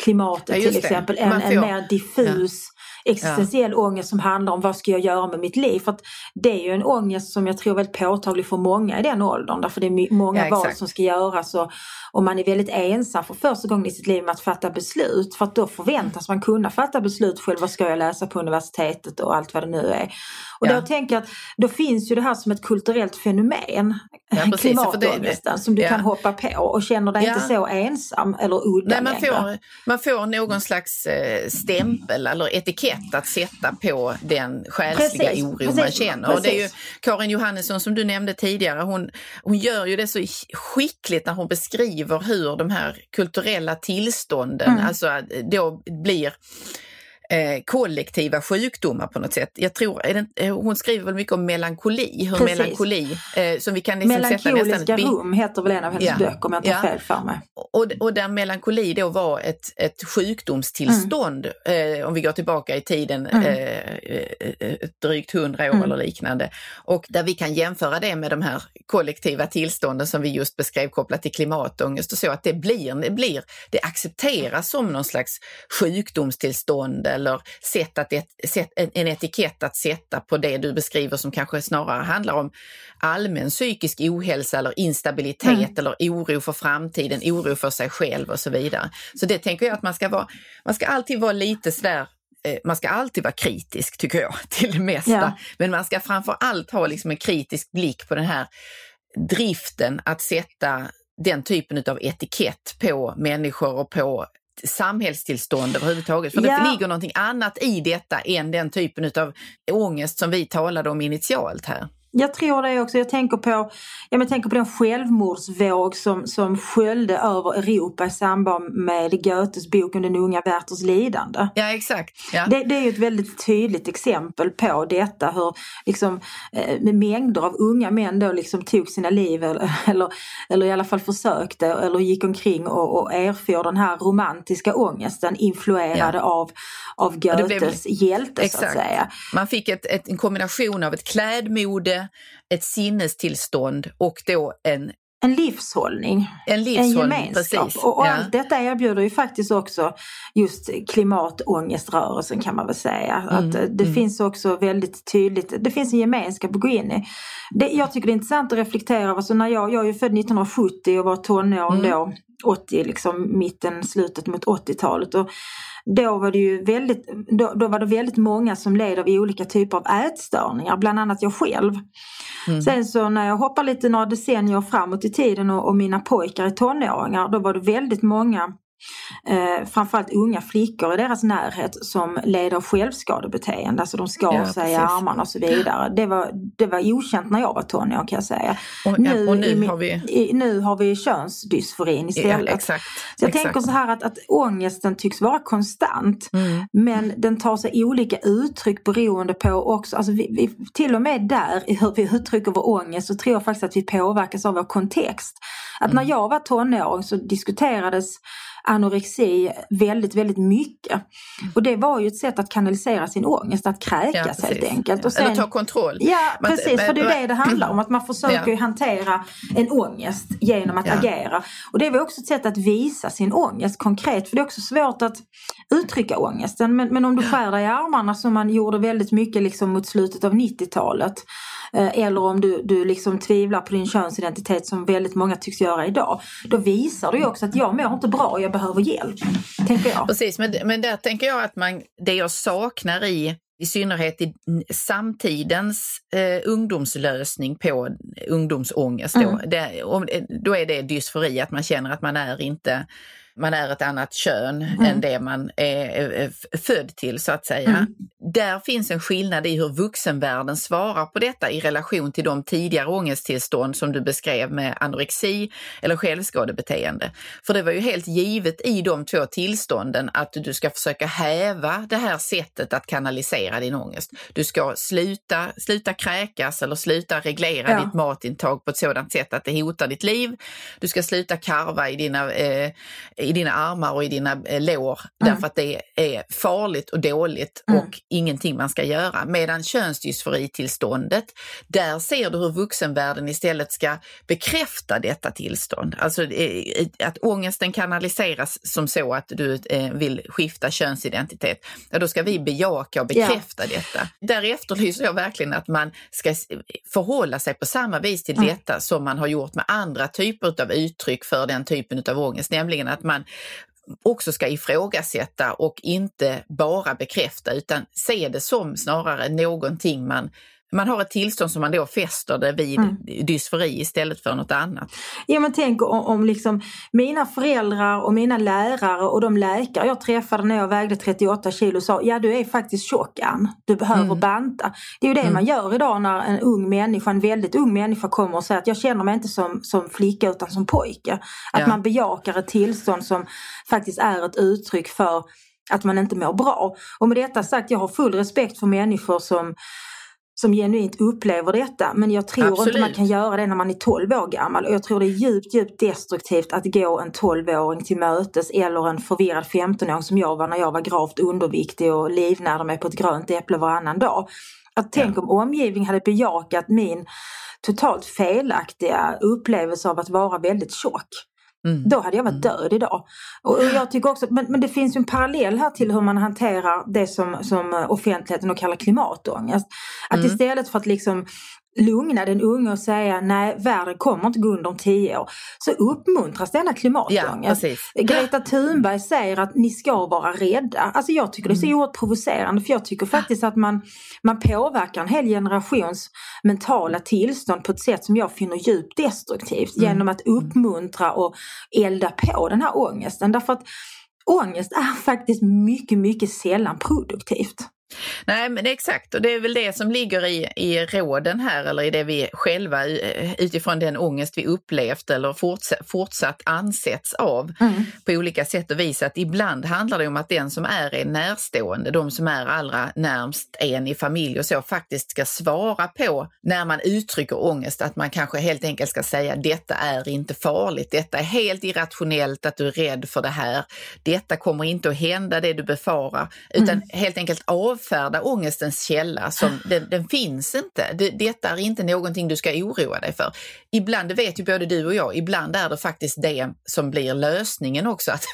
klimatet ja, till exempel än en mer diffus existentiell ja. ångest som handlar om vad ska jag göra med mitt liv. För Det är ju en ångest som jag tror är väldigt påtaglig för många i den åldern därför det är många ja, val som ska göras och, och man är väldigt ensam för första gången i sitt liv med att fatta beslut för att då förväntas man kunna fatta beslut själv. Vad ska jag läsa på universitetet och allt vad det nu är. Och ja. då tänker jag att då finns ju det här som ett kulturellt fenomen, ja, klimatångesten, som du ja. kan hoppa på och känner dig ja. inte så ensam eller udda Nej, man, får, man får någon slags eh, stämpel eller etikett att sätta på den själsliga precis, oro precis, man känner. Precis. Och det är ju Karin Johannesson som du nämnde tidigare, hon, hon gör ju det så skickligt när hon beskriver hur de här kulturella tillstånden mm. alltså då blir eh, kollektiva sjukdomar på något sätt. Jag tror, det, hon skriver väl mycket om melankoli, hur Precis. melankoli eh, som vi kan liksom Melankoliska sätta nästan rum heter väl en av hennes ja. böcker om jag inte ja. fel för mig. Och, och där melankoli då var ett, ett sjukdomstillstånd, mm. eh, om vi går tillbaka i tiden mm. Eh, eh, drygt hundra år mm. eller liknande. Och där vi kan jämföra det med de här kollektiva tillstånden som vi just beskrev kopplat till klimatångest och så, att det blir, det blir, det accepteras som någon slags sjukdomstillstånd eller sätt att, sätt, en etikett att sätta på det du beskriver som kanske snarare handlar om allmän psykisk ohälsa eller instabilitet mm. eller oro för framtiden, oro för sig själv och så vidare. Så det tänker jag att man ska vara, man ska alltid vara lite sådär eh, man ska alltid vara kritisk tycker jag till det mesta, ja. men man ska framför allt ha liksom en kritisk blick på den här driften att sätta den typen av etikett på människor och på samhällstillstånd överhuvudtaget. För ja. det ligger någonting annat i detta än den typen av ångest som vi talade om initialt här. Jag tror det också. Jag tänker på, ja, jag tänker på den självmordsvåg som, som sköljde över Europa i samband med Goethes bok om den unga Werthers lidande. Ja exakt. Ja. Det, det är ett väldigt tydligt exempel på detta hur liksom, eh, mängder av unga män då liksom tog sina liv eller, eller, eller i alla fall försökte eller gick omkring och, och erfor den här romantiska ångesten influerade ja. av, av Goethes blev, hjälte exakt. så att säga. Man fick ett, ett, en kombination av ett klädmode ett sinnestillstånd och då en en livshållning, en, livshållning, en gemenskap. Precis. Och, och ja. allt detta erbjuder ju faktiskt också just klimatångeströrelsen kan man väl säga. Mm. Att eh, det mm. finns också väldigt tydligt, det finns en gemenskap att gå in i. Det, jag tycker det är intressant att reflektera, alltså när jag, jag är ju född 1970 och var tonåring mm. då, 80, liksom mitten, slutet mot 80-talet. Och då var det ju väldigt, då, då, var det väldigt många som led av olika typer av ätstörningar, bland annat jag själv. Mm. Sen så när jag hoppar lite några decennier framåt i tiden och, och mina pojkar är tonåringar, då var det väldigt många eh, framförallt unga flickor i deras närhet som led av självskadebeteende. Alltså de skar ja, sig i armarna och så vidare. Det var, det var okänt när jag var tonåring kan jag säga. Och, nu, och nu, i, har vi... I, nu har vi könsdysforin istället. Ja, exakt, så jag exakt. tänker så här att, att ångesten tycks vara konstant mm. men den tar sig olika uttryck beroende på också, alltså vi, vi, till och med där i hur vi uttrycker vår ångest så tror jag faktiskt att vi påverkas av vår kontext. Att mm. när jag var tonåring så diskuterades anorexi väldigt, väldigt mycket. Och det var ju ett sätt att kanalisera sin ångest, att kräkas ja, helt enkelt. Och sen, Eller ta kontroll. Ja, precis, men, för det är det det handlar om, att man försöker ja. hantera en ångest genom att ja. agera. Och det var också ett sätt att visa sin ångest konkret, för det är också svårt att uttrycka ångesten. Men, men om du skär dig i armarna som man gjorde väldigt mycket liksom mot slutet av 90-talet, Eh, eller om du, du liksom tvivlar på din könsidentitet som väldigt många tycks göra idag. Då visar du ju också att jag mår inte bra, jag behöver hjälp. Tänker jag. Precis, men, men där tänker jag att man, det jag saknar i i synnerhet i samtidens eh, ungdomslösning på ungdomsångest. Då, mm. det, då är det dysfori, att man känner att man är inte man är ett annat kön mm. än det man är född till så att säga. Mm. Där finns en skillnad i hur vuxenvärlden svarar på detta i relation till de tidigare ångesttillstånd som du beskrev med anorexi eller självskadebeteende. För det var ju helt givet i de två tillstånden att du ska försöka häva det här sättet att kanalisera din ångest. Du ska sluta, sluta kräkas eller sluta reglera ja. ditt matintag på ett sådant sätt att det hotar ditt liv. Du ska sluta karva i dina eh, i dina armar och i dina eh, lår mm. därför att det är farligt och dåligt mm. och ingenting man ska göra. Medan könsdysforitillståndet, där ser du hur vuxenvärlden istället ska bekräfta detta tillstånd. Alltså eh, att ångesten kanaliseras som så att du eh, vill skifta könsidentitet. Ja, då ska vi bejaka och bekräfta ja. detta. Där efterlyser jag verkligen att man ska förhålla sig på samma vis till mm. detta som man har gjort med andra typer av uttryck för den typen av ångest, nämligen att man man också ska ifrågasätta och inte bara bekräfta utan se det som snarare någonting man man har ett tillstånd som man då fäster det vid mm. dysfori istället för något annat. Ja men tänk om, om liksom mina föräldrar och mina lärare och de läkare jag träffade när jag vägde 38 kilo sa ja du är faktiskt tjock Ann, du behöver mm. banta. Det är ju det mm. man gör idag när en ung människa, en väldigt ung människa kommer och säger att jag känner mig inte som, som flicka utan som pojke. Att ja. man bejakar ett tillstånd som faktiskt är ett uttryck för att man inte mår bra. Och med detta sagt, jag har full respekt för människor som som genuint upplever detta. Men jag tror Absolut. inte man kan göra det när man är 12 år gammal. Och jag tror det är djupt, djupt destruktivt att gå en 12-åring till mötes eller en förvirrad 15-åring som jag var när jag var gravt underviktig och livnärde mig på ett grönt äpple varannan dag. Att tänk om omgivningen hade bejakat min totalt felaktiga upplevelse av att vara väldigt tjock. Mm. Då hade jag varit mm. död idag. Och, jag tycker också, men, men det finns ju en parallell här till hur man hanterar det som, som offentligheten kallar klimatångest. Att mm. istället för att liksom lugna den unge och säga nej, världen kommer inte gå under om tio år. Så uppmuntras denna klimatångest. Ja, Greta Thunberg säger att ni ska vara rädda. Alltså jag tycker det är så mm. oerhört provocerande för jag tycker faktiskt att man, man påverkar en hel generations mentala tillstånd på ett sätt som jag finner djupt destruktivt mm. genom att uppmuntra och elda på den här ångesten. Därför att ångest är faktiskt mycket, mycket sällan produktivt. Nej, men exakt och det är väl det som ligger i, i råden här eller i det vi själva eh, utifrån den ångest vi upplevt eller fortsatt, fortsatt ansetts av mm. på olika sätt och vis. Att ibland handlar det om att den som är en närstående, de som är allra närmst en i familj och så faktiskt ska svara på när man uttrycker ångest att man kanske helt enkelt ska säga detta är inte farligt, detta är helt irrationellt att du är rädd för det här, detta kommer inte att hända det du befarar, utan mm. helt enkelt avfärda ångestens källa som den, den finns inte. Det, detta är inte någonting du ska oroa dig för. Ibland, det vet ju både du och jag, ibland är det faktiskt det som blir lösningen också. Att,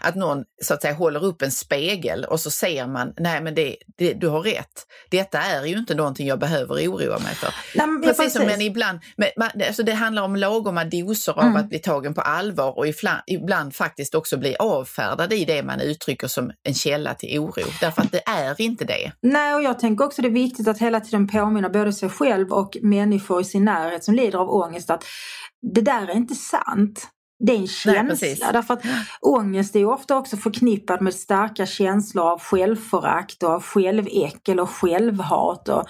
att någon så att säga håller upp en spegel och så ser man, nej men det, det, du har rätt. Detta är ju inte någonting jag behöver oroa mig för. Nej, men, precis, precis. Som, men ibland, men, alltså det handlar om lagoma doser av mm. att bli tagen på allvar och ibland, ibland faktiskt också bli avfärdad i det man uttrycker som en källa till oro. Därför att det är inte det. Nej, och jag tänker också det är viktigt att hela tiden påminna både sig själv och människor i sin närhet som lider av ångest att det där är inte sant. Det är en känsla. Nej, därför att ångest är ofta också förknippad med starka känslor av självförakt och av själväckel och självhat. Och,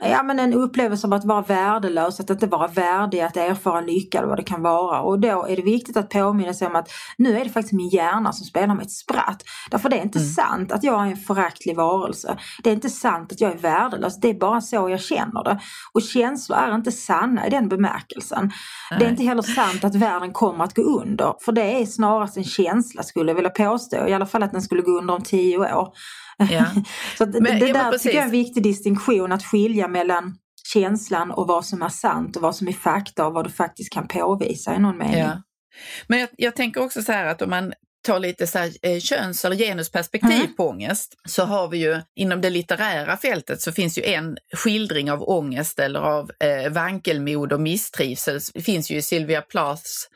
ja, men en upplevelse av att vara värdelös, att inte vara värdig att erfara lycka eller vad det kan vara. Och då är det viktigt att påminna sig om att nu är det faktiskt min hjärna som spelar mig ett spratt. Därför det är inte mm. sant att jag är en föraktlig varelse. Det är inte sant att jag är värdelös. Det är bara så jag känner det. Och känslor är inte sanna i den bemärkelsen. Nej. Det är inte heller sant att världen kommer att gå under. För det är snarast en känsla skulle jag vilja påstå. I alla fall att den skulle gå under om tio år. Ja. så det, men, det där ja, tycker jag är en viktig distinktion att skilja mellan känslan och vad som är sant och vad som är fakta och vad du faktiskt kan påvisa i någon mening. Ja. Men jag, jag tänker också så här att om man tar lite så här, eh, köns eller genusperspektiv mm. på ångest så har vi ju inom det litterära fältet så finns ju en skildring av ångest eller av eh, vankelmod och misstrivsel. Det finns ju i Sylvia Plaths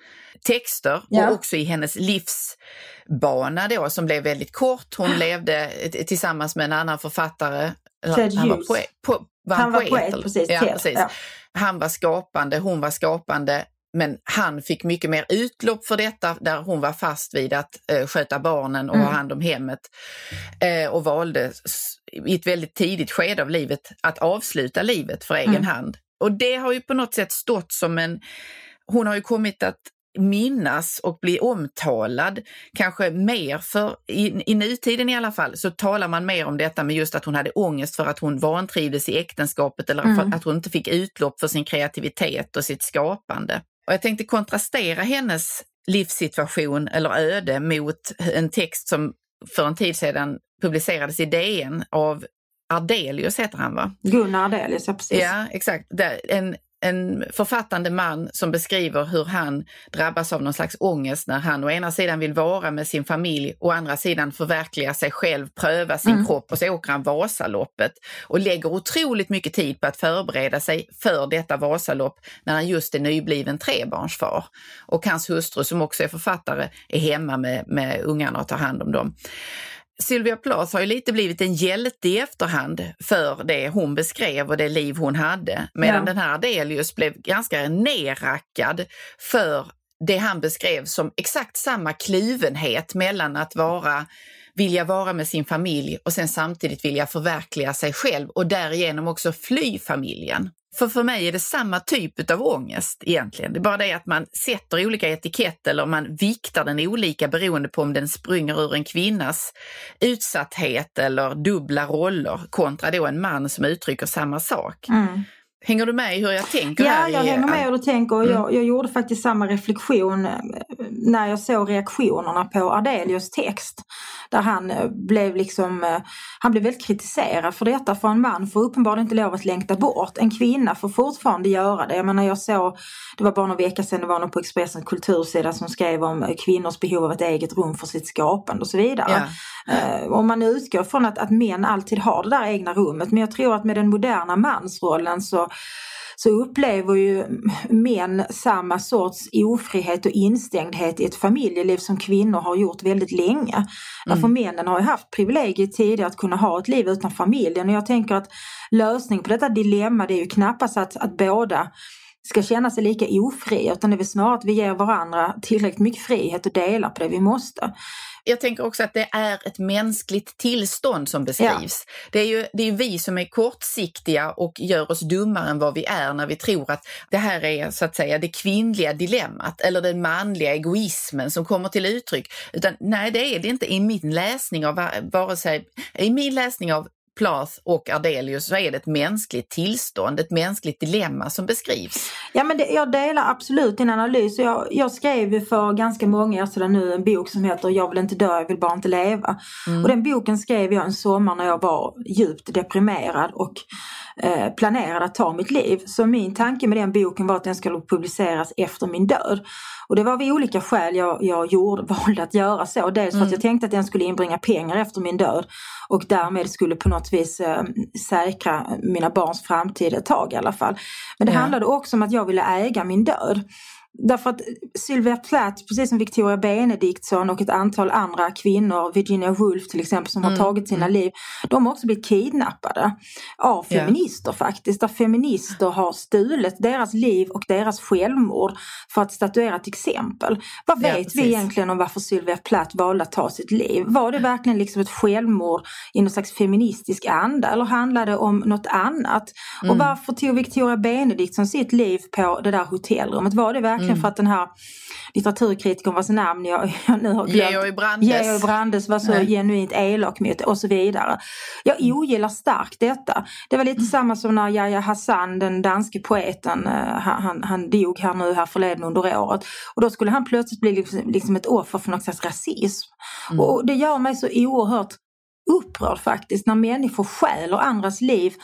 texter ja. och också i hennes livsbana då som blev väldigt kort. Hon levde tillsammans med en annan författare. Ted han var, poet, po, var han, han var poet, poet precis. Ja, precis. Ja. Han var skapande, hon var skapande. Men han fick mycket mer utlopp för detta där hon var fast vid att eh, sköta barnen och mm. ha hand om hemmet eh, och valde i ett väldigt tidigt skede av livet att avsluta livet för egen mm. hand. Och det har ju på något sätt stått som en... Hon har ju kommit att minnas och bli omtalad, kanske mer för, i, i nutiden i alla fall, så talar man mer om detta med just att hon hade ångest för att hon vantrivdes i äktenskapet eller mm. att hon inte fick utlopp för sin kreativitet och sitt skapande. Och jag tänkte kontrastera hennes livssituation eller öde mot en text som för en tid sedan publicerades i DN av Ardelius heter han va? Gunnar Ardelius, ja precis. Ja, exakt. En en författande man som beskriver hur han drabbas av någon slags ångest när han å ena sidan vill vara med sin familj, å andra sidan förverkliga sig själv, pröva sin mm. kropp och så åker han Vasaloppet och lägger otroligt mycket tid på att förbereda sig för detta Vasalopp när han just är nybliven trebarnsfar. Och hans hustru som också är författare är hemma med, med ungarna och tar hand om dem. Sylvia Plath har ju lite blivit en hjälte i efterhand för det hon beskrev och det liv hon hade. Medan ja. den här Adelius blev ganska nerrackad för det han beskrev som exakt samma kluvenhet mellan att vara vilja vara med sin familj och sen samtidigt vilja förverkliga sig själv och därigenom också fly familjen. För för mig är det samma typ av ångest egentligen. Det är bara det att man sätter olika etiketter eller man viktar den olika beroende på om den springer ur en kvinnas utsatthet eller dubbla roller kontra då en man som uttrycker samma sak. Mm. Hänger du med i hur jag tänker? Ja, jag hänger med hur du tänker. Mm. Jag, jag gjorde faktiskt samma reflektion eh, när jag såg reaktionerna på Ardelius text. Där han eh, blev liksom, eh, han blev väldigt kritiserad för detta. För en man får uppenbarligen inte lov att längta bort. En kvinna får fortfarande göra det. Jag menar jag såg, det var bara några veckor sedan, det var någon på Expressens kultursida som skrev om kvinnors behov av ett eget rum för sitt skapande och så vidare. Ja. Om man utgår från att, att män alltid har det där egna rummet. Men jag tror att med den moderna mansrollen så så upplever ju män samma sorts ofrihet och instängdhet i ett familjeliv som kvinnor har gjort väldigt länge. Mm. Därför männen har ju haft privilegiet tidigare att kunna ha ett liv utan familjen och jag tänker att lösningen på detta dilemma det är ju knappast att, att båda ska känna sig lika ofria utan det är väl snarare att vi ger varandra tillräckligt mycket frihet och delar på det vi måste. Jag tänker också att det är ett mänskligt tillstånd som beskrivs. Ja. Det är ju det är vi som är kortsiktiga och gör oss dummare än vad vi är när vi tror att det här är så att säga det kvinnliga dilemmat eller den manliga egoismen som kommer till uttryck. Utan nej, det är det inte i min läsning av vare sig i min läsning av Plath och Ardelius så är det ett mänskligt tillstånd, ett mänskligt dilemma som beskrivs. Ja men det, jag delar absolut din analys. Jag, jag skrev för ganska många år sedan nu en bok som heter Jag vill inte dö, jag vill bara inte leva. Mm. Och den boken skrev jag en sommar när jag var djupt deprimerad och eh, planerade att ta mitt liv. Så min tanke med den boken var att den skulle publiceras efter min död. Och det var av olika skäl jag, jag gjorde, valde att göra så. Dels för att mm. jag tänkte att den skulle inbringa pengar efter min död och därmed skulle på något vis eh, säkra mina barns framtid ett tag i alla fall. Men det ja. handlade också om att jag ville äga min död. Därför att Sylvia Plath, precis som Victoria Benediktsson och ett antal andra kvinnor, Virginia Woolf till exempel, som mm. har tagit sina mm. liv, de har också blivit kidnappade av feminister yeah. faktiskt. Där feminister har stulit deras liv och deras självmord för att statuera ett exempel. Vad vet ja, vi egentligen om varför Sylvia Plath valde att ta sitt liv? Var det verkligen liksom ett självmord i någon slags feministisk anda eller handlade det om något annat? Mm. Och varför tog Victoria Benediktsson sitt liv på det där hotellrummet? Var det verkligen mm. för att den här litteraturkritikern vars namn jag, jag nu har glömt. Georg Brandes. Georg Brandes var så Nej. genuint elak mot och så vidare. Jag mm. ogillar starkt detta. Det var lite mm. samma som när Yahya Hassan, den danske poeten, eh, han, han, han dog här nu här förleden under året. Och då skulle han plötsligt bli liksom, liksom ett offer för någon slags rasism. Mm. Och det gör mig så oerhört upprörd faktiskt när människor stjäler andras liv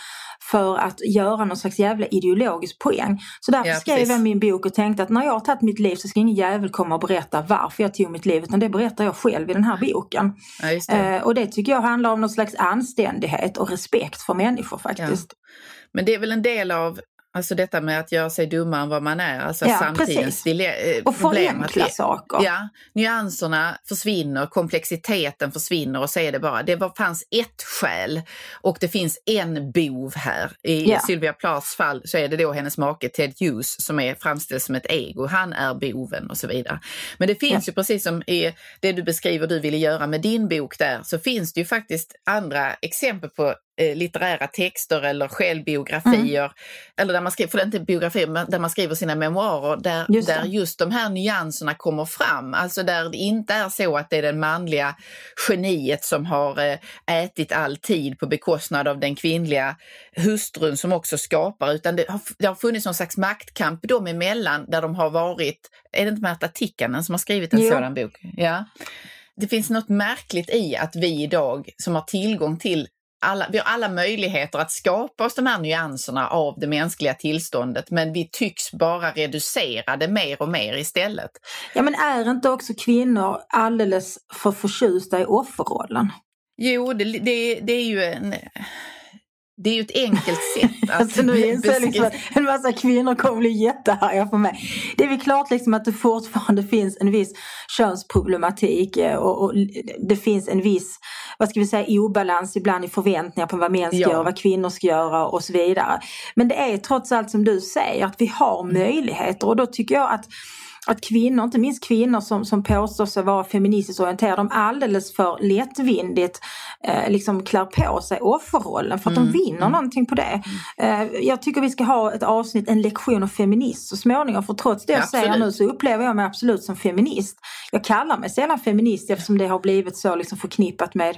för att göra någon slags jävla ideologisk poäng. Så därför ja, skrev jag min bok och tänkte att när jag har tagit mitt liv så ska ingen jävel komma och berätta varför jag tog mitt liv utan det berättar jag själv i den här boken. Ja, det. Eh, och det tycker jag handlar om någon slags anständighet och respekt för människor faktiskt. Ja. Men det är väl en del av Alltså detta med att göra sig dummare än vad man är, alltså ja, samtidens dile- eh, Och förenkla saker. Ja, nyanserna försvinner, komplexiteten försvinner och så är det bara, det var, fanns ett skäl och det finns en bov här. I ja. Sylvia Plaths fall så är det då hennes make Ted Hughes som är framställd som ett ego, han är boven och så vidare. Men det finns ja. ju precis som i det du beskriver du ville göra med din bok där, så finns det ju faktiskt andra exempel på eh, litterära texter eller självbiografier, mm. eller där man skriver, för det är inte biografier, men där man skriver sina memoarer, där just, där just de här nyanserna kommer fram. Alltså där det inte är så att det är den manliga geniet som har eh, ätit all tid på bekostnad av den kvinnliga hustrun som också skapar, utan det har, det har funnits någon slags maktkamp dem emellan där de har varit, är det inte Märta Tikkanen som har skrivit en jo. sådan bok? Ja det finns något märkligt i att vi idag som har tillgång till alla, vi har alla möjligheter att skapa oss de här nyanserna av det mänskliga tillståndet men vi tycks bara reducera det mer och mer istället. Ja men är inte också kvinnor alldeles för förtjusta i offerrollen? Jo, det, det, det är ju en det är ju ett enkelt sätt att alltså, nu inser liksom att en massa kvinnor kommer bli jättearga på mig. Det är väl klart liksom att det fortfarande finns en viss könsproblematik eh, och, och, det finns en viss, vad ska vi säga, obalans ibland i förväntningar på vad män ska ja. göra, vad kvinnor ska göra och så vidare. Men det är trots allt som du säger att vi har mm. möjligheter och då tycker jag att att kvinnor, inte minst kvinnor som, som påstår sig vara feministiskt orienterade, de alldeles för lättvindigt eh, liksom klär på sig offerrollen för att mm. de vinner mm. någonting på det. Eh, jag tycker vi ska ha ett avsnitt, en lektion om feminism så småningom för trots det jag absolut. säger nu så upplever jag mig absolut som feminist. Jag kallar mig sällan feminist eftersom det har blivit så liksom förknippat med,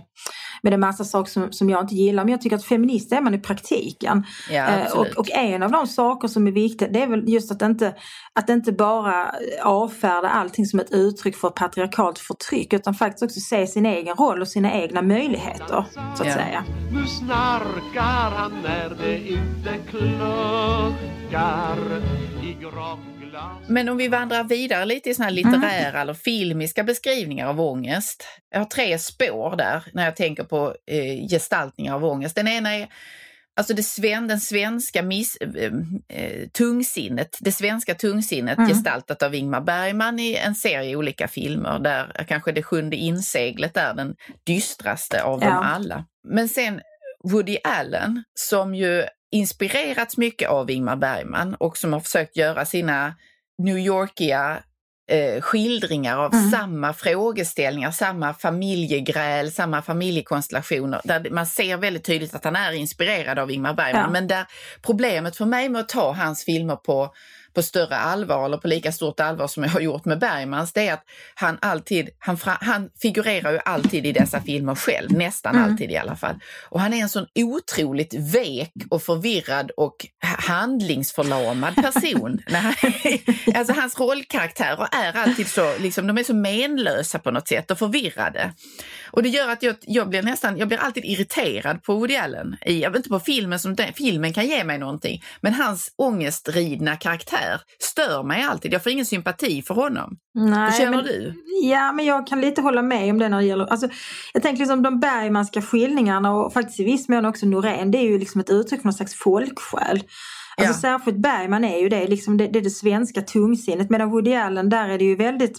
med en massa saker som, som jag inte gillar men jag tycker att feminist är man i praktiken. Ja, eh, och, och en av de saker som är viktiga det är väl just att inte, att inte bara avfärda allting som ett uttryck för patriarkalt förtryck utan faktiskt också se sin egen roll och sina egna möjligheter så att säga. Nu snarkar han när det inte kluckar i grogglas Men om vi vandrar vidare lite i såna här litterära mm. eller filmiska beskrivningar av ångest. Jag har tre spår där när jag tänker på eh, gestaltningar av ångest. Den ena är Alltså det sven, den svenska miss, äh, tungsinnet, det svenska tungsinnet mm. gestaltat av Ingmar Bergman i en serie olika filmer där kanske det sjunde inseglet är den dystraste av ja. dem alla. Men sen Woody Allen som ju inspirerats mycket av Ingmar Bergman och som har försökt göra sina New Yorkiga eh, skildringar av mm. samma frågeställningar, samma familjegräl, samma familjekonstellationer. Där man ser väldigt tydligt att han är inspirerad av Ingmar Bergman. Ja. Men där problemet för mig med att ta hans filmer på på större allvar eller på lika stort allvar som jag har gjort med Bergmans, det är att han alltid, han, han figurerar ju alltid i dessa filmer själv, nästan mm. alltid i alla fall. Och han är en sån otroligt vek och förvirrad och handlingsförlamad person. alltså hans rollkaraktärer är alltid så, liksom, de är så menlösa på något sätt och förvirrade. Och det gör att jag, jag blir nästan, jag blir alltid irriterad på Woody Allen. I, inte på filmen som den, filmen kan ge mig någonting, men hans ångestridna karaktär stör mig alltid. Jag får ingen sympati för honom. Nej, Hur känner men, du? Ja, men jag kan lite hålla med om det när det gäller, alltså, jag tänker liksom de Bergmanska skildringarna och faktiskt i viss mån också Norén, det är ju liksom ett uttryck för någon slags folksjäl. Alltså ja. särskilt Bergman är ju det, liksom det, det är det svenska tungsinnet medan Woody Allen där är det ju väldigt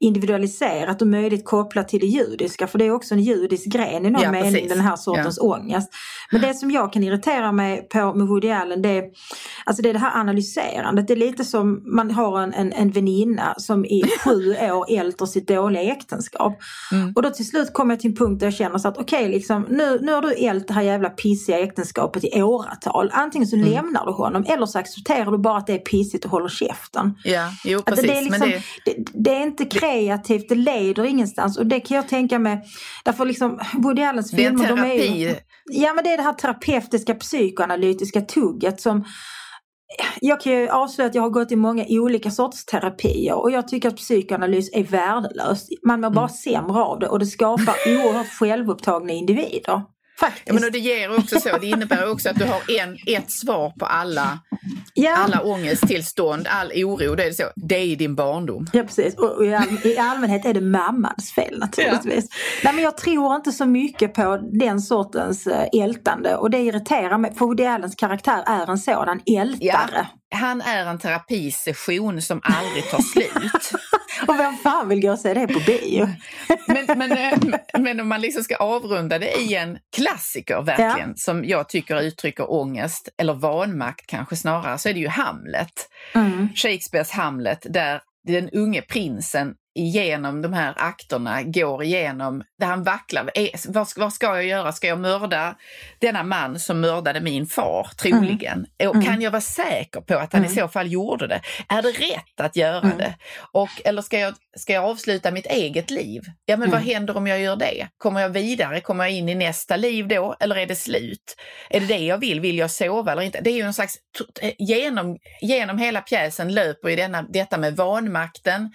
individualiserat och möjligt kopplat till det judiska för det är också en judisk gren i någon ja, mening precis. den här sortens ja. ångest. Men det som jag kan irritera mig på med Woody Allen det är, alltså det, är det här analyserandet. Det är lite som man har en, en, en väninna som i sju år älter sitt dåliga äktenskap. Mm. Och då till slut kommer jag till en punkt där jag känner så att okej, okay, liksom, nu, nu har du ält det här jävla pissiga äktenskapet i åratal. Antingen så mm. lämnar du honom eller så accepterar du bara att det är pissigt och håller käften. Ja, jo precis. Att det, är liksom, det... Det, det är inte kreativt, det leder ingenstans och det kan jag tänka mig. Därför liksom Woody Allens filmer, de är ju... Ja men det är det här terapeutiska psykoanalytiska tugget som jag kan ju avslöja att jag har gått i många olika sorters terapier och jag tycker att psykoanalys är värdelöst. Man mår bara mm. sämre av det och det skapar oerhört självupptagna individer. Faktiskt. Ja, men och det ger också så, det innebär också att du har en, ett svar på alla, ja. alla ångesttillstånd, all oro. Det är, så, det är din barndom. Ja precis, och i, all, i allmänhet är det mammans fel naturligtvis. Ja. Nej, men jag tror inte så mycket på den sortens eh, ältande och det irriterar mig, för Woody Allens karaktär är en sådan ältare. Ja han är en terapisession som aldrig tar slut. och vem fan vill gå och se det på bio? men, men, eh, men om man liksom ska avrunda det i en klassiker verkligen, ja. som jag tycker uttrycker ångest, eller vanmakt kanske snarare, så är det ju Hamlet. Mm. Shakespeares Hamlet, där den unge prinsen igenom de här akterna, går igenom där han vacklar. Vad, vad ska jag göra? Ska jag mörda denna man som mördade min far, troligen? Mm. Och kan mm. jag vara säker på att han mm. i så fall gjorde det? Är det rätt att göra mm. det? Och, eller ska jag, ska jag avsluta mitt eget liv? Ja, men vad mm. händer om jag gör det? Kommer jag vidare? Kommer jag in i nästa liv då? Eller är det slut? Är det det jag vill? Vill jag sova eller inte? Det är ju en slags, genom, genom hela pjäsen löper ju denna, detta med vanmakten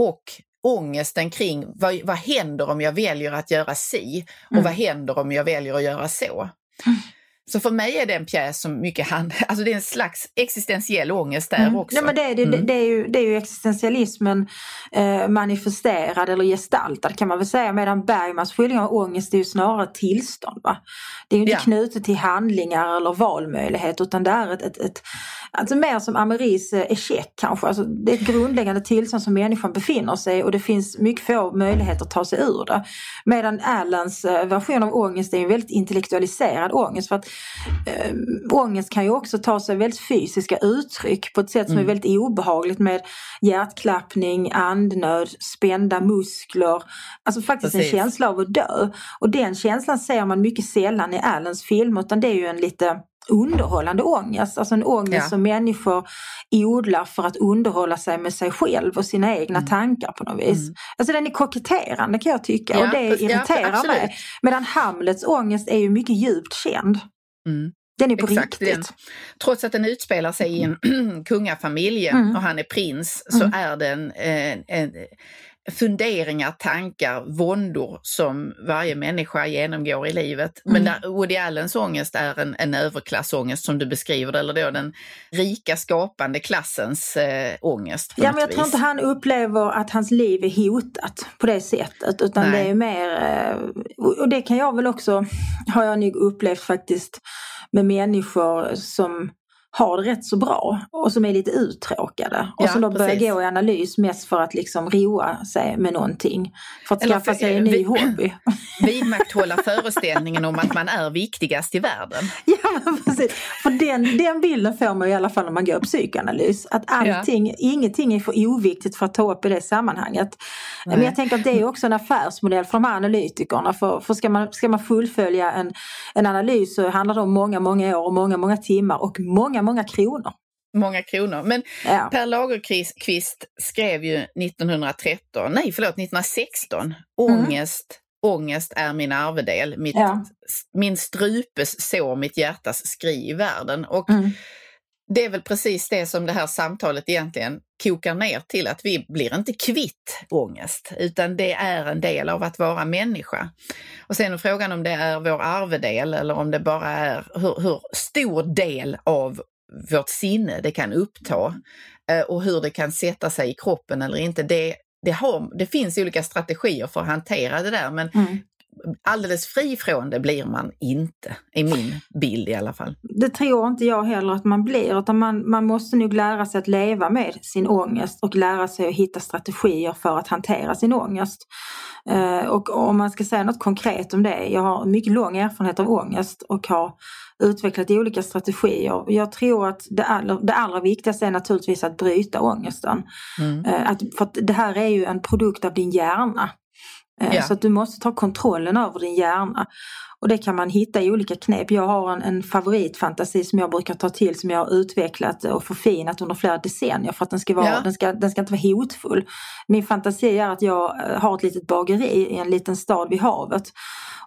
och ångesten kring vad, vad händer om jag väljer att göra si och mm. vad händer om jag väljer att göra så. Så för mig är det en pjäs som mycket handlar, alltså det är en slags existentiell ångest där mm. också. Ja, men det, det, mm. det, är ju, det är ju existentialismen eh, manifesterad eller gestaltad kan man väl säga medan Bergmans skildring av ångest är ju snarare tillstånd. Va? Det är ju inte ja. knutet till handlingar eller valmöjlighet utan det är ett, ett, ett alltså mer som Ameris eh, check kanske. Alltså, det är ett grundläggande tillstånd som människan befinner sig i och det finns mycket få möjligheter att ta sig ur det. Medan Allans eh, version av ångest är en väldigt intellektualiserad ångest. För att äh, ångest kan ju också ta sig väldigt fysiska uttryck på ett sätt som mm. är väldigt obehagligt med hjärtklappning, andnöd, spända muskler. Alltså faktiskt Precis. en känsla av att dö. Och den känslan ser man mycket sällan i Allens film utan det är ju en lite underhållande ångest. Alltså en ångest ja. som människor odlar för att underhålla sig med sig själv och sina egna mm. tankar på något vis. Mm. Alltså den är koketterande kan jag tycka ja, och det irriterar ja, mig. Medan Hamlets ångest är ju mycket djupt känd. Mm. Den är på Exakt, riktigt. Den, trots att den utspelar sig i en kungafamilj mm. och han är prins så mm. är den en, en funderingar, tankar, våndor som varje människa genomgår i livet. Mm. Men där Woody Allens ångest är en, en överklassångest som du beskriver eller då den rika skapande klassens äh, ångest. Ja, men jag vis. tror inte han upplever att hans liv är hotat på det sättet utan Nej. det är mer, äh, och det kan jag väl också, har jag nog upplevt faktiskt med människor som har det rätt så bra och som är lite uttråkade. Och Ja, som då börjar precis. gå i analys mest för att liksom roa sig med någonting. För att Eller skaffa för- sig en ny vi- hobby. Vidmakthålla föreställningen om att man är viktigast i världen. Ja men precis. För den, den bilden får man i alla fall när man går psykoanalys. Att allting, ingenting är för oviktigt för att ta upp i det sammanhanget. Men Nej. jag tänker att det är också en affärsmodell för de här analytikerna. För, för ska, man, ska man fullfölja en, en analys så handlar det om många, många år och många, många timmar och många, många kronor. Många kronor. Men Ja. Per Lagerkvist skrev ju 1913, nej förlåt 1916, ångest, ångest är min arvedel, mitt, Ja. min strupes sår, mitt hjärtas skri i världen. Och Mm. det är väl precis det som det här samtalet egentligen kokar ner till, att vi blir inte kvitt ångest, utan det är en del av att vara människa. Och sen är frågan om det är vår arvedel eller om det bara är hur, hur stor del av vårt sinne det kan uppta eh, och hur det kan sätta sig i kroppen eller inte. Det, det, har, det finns olika strategier för att hantera det där men Mm. alldeles fri från det blir man inte, i min bild i alla fall. Det tror inte jag heller att man blir utan man, man måste nog lära sig att leva med sin ångest och lära sig att hitta strategier för att hantera sin ångest. Eh, och om man ska säga något konkret om det, jag har mycket lång erfarenhet av ångest och har utvecklat olika strategier. Jag tror att det allra, det allra viktigaste är naturligtvis att bryta ångesten. Mm. Eh, Att, för att det här är ju en produkt av din hjärna. Eh, Ja. Så att du måste ta kontrollen över din hjärna. Och det kan man hitta i olika knep. Jag har en, en favoritfantasi som jag brukar ta till som jag har utvecklat och förfinat under flera decennier för att den ska, vara, Ja. den ska, den ska inte vara hotfull. Min fantasi är att jag eh, har ett litet bageri i en liten stad vid havet.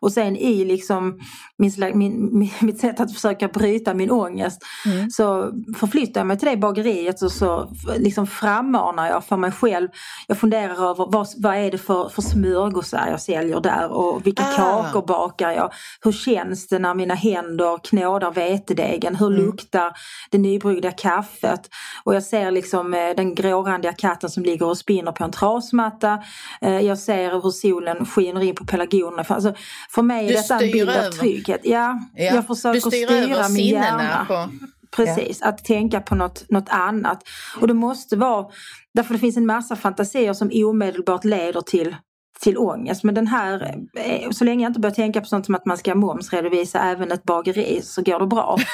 Och sen i liksom min, min, mitt sätt att försöka bryta min ångest Mm. så förflyttar jag mig till det bageriet och så liksom frammanar jag för mig själv. Jag funderar över vad, vad är det för, för smörgåsar jag säljer där och vilka Ah. kakor bakar jag. Hur känns det när mina händer knådar vetedegen? Hur Mm. luktar det nybryggda kaffet? Och jag ser liksom eh, den grårandiga katten som ligger och spinner på en trasmatta. Eh, jag ser hur solen skiner in på pelargonerna. För, alltså, för mig är Du detta en bild av trygghet. Ja, Ja. jag försöker du styr styra min hjärna. på... Precis, att tänka på något, något annat. Och det måste vara, därför det finns en massa fantasier som omedelbart leder till till ångest. Men den här, eh, så länge jag inte börjar tänka på sånt som att man ska momsredovisa även ett bageri så går det bra.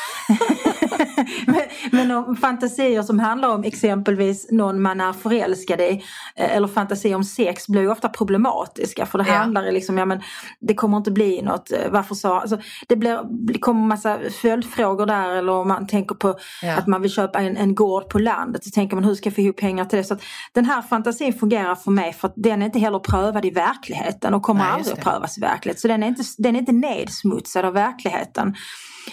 men, men om fantasier som handlar om exempelvis någon man är förälskad i eh, eller fantasier om sex blir ju ofta problematiska för det Ja. handlar liksom, ja men det kommer inte bli något, eh, varför sa, alltså, det, blir, det kommer massa följdfrågor där eller om man tänker på Ja. att man vill köpa en, en gård på landet så tänker man hur ska jag få ihop pengar till det. Så att den här fantasin fungerar för mig för att den är inte heller prövad i verkligheten och kommer Nej, aldrig att prövas i verkligheten. Så den är, inte, den är inte nedsmutsad av verkligheten.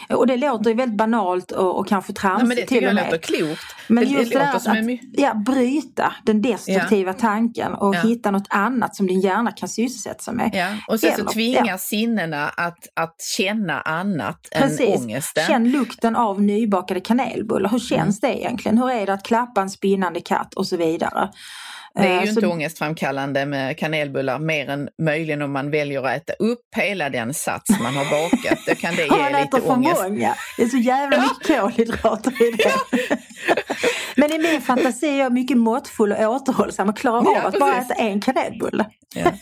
Och det låter ju väldigt banalt och, och kanske Nej, tramsigt men det till och med. låter klokt. Men det, just det, där att, att ja, bryta den destruktiva tanken och Ja. hitta något annat som din hjärna kan sysselsätta sig med. Ja, och sen så Eller- tvingar ja. sinnena att, att känna annat Precis. än ångesten. Känn lukten av nybakade kanelbullar. Hur känns Mm. det egentligen? Hur är det att klappa en spinnande katt och så vidare? Det är Eh, ju så- inte ångestframkallande med kanelbullar mer än möjligen om man väljer att äta upp hela den sats man har bakat. Då kan det man ge äter lite för ångest. många. Det är så jävla mycket kolhydrater i det. Men i min fantasi är jag mycket måttfull och återhållsam och klarar Ja, av att bara precis. äta en kanelbulle. Ja.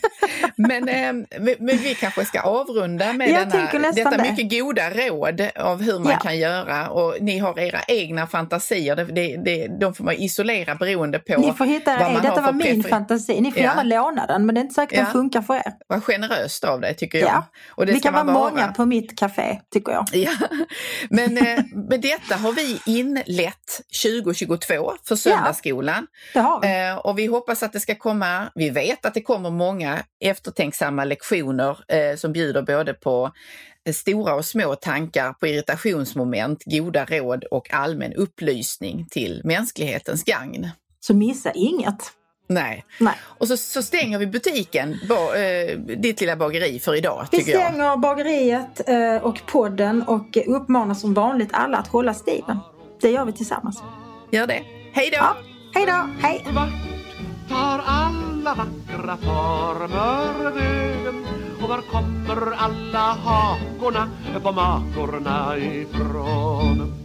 Men, eh, vi- men vi kanske ska avrunda med Jag denna, detta det. mycket goda råd av hur man kan göra och ni har era egna fantasier. Det, det, de får man isolera beroende på Ni får hitta vad man har var för min fantasi. Ni får Ja. gärna låna den men det är inte säkert Ja. den funkar för er. Vad generöst av dig tycker jag. Ja. Och det Vi kan vara många på mitt café tycker jag. Ja, men eh, med detta har vi inlett 2022 för Söndagsskolan. Det har vi. Eh, och vi hoppas att det ska komma, vi vet att det kommer många eftertänksamma lektioner eh, som bjuder både på stora och små tankar på irritationsmoment, goda råd och allmän upplysning till mänsklighetens gagn. Så missa inget. Nej. Nej. Och så, så stänger vi butiken, ba, eh, ditt lilla bageri för idag Vi tycker jag. stänger bageriet eh, och podden och uppmanar som vanligt alla att hålla stilen. Det gör vi tillsammans. Gör det. Hej då! Ja, hej då! Hej! Vart tar alla vackra former vägen? Och var kommer alla hakorna på makorna ifrån?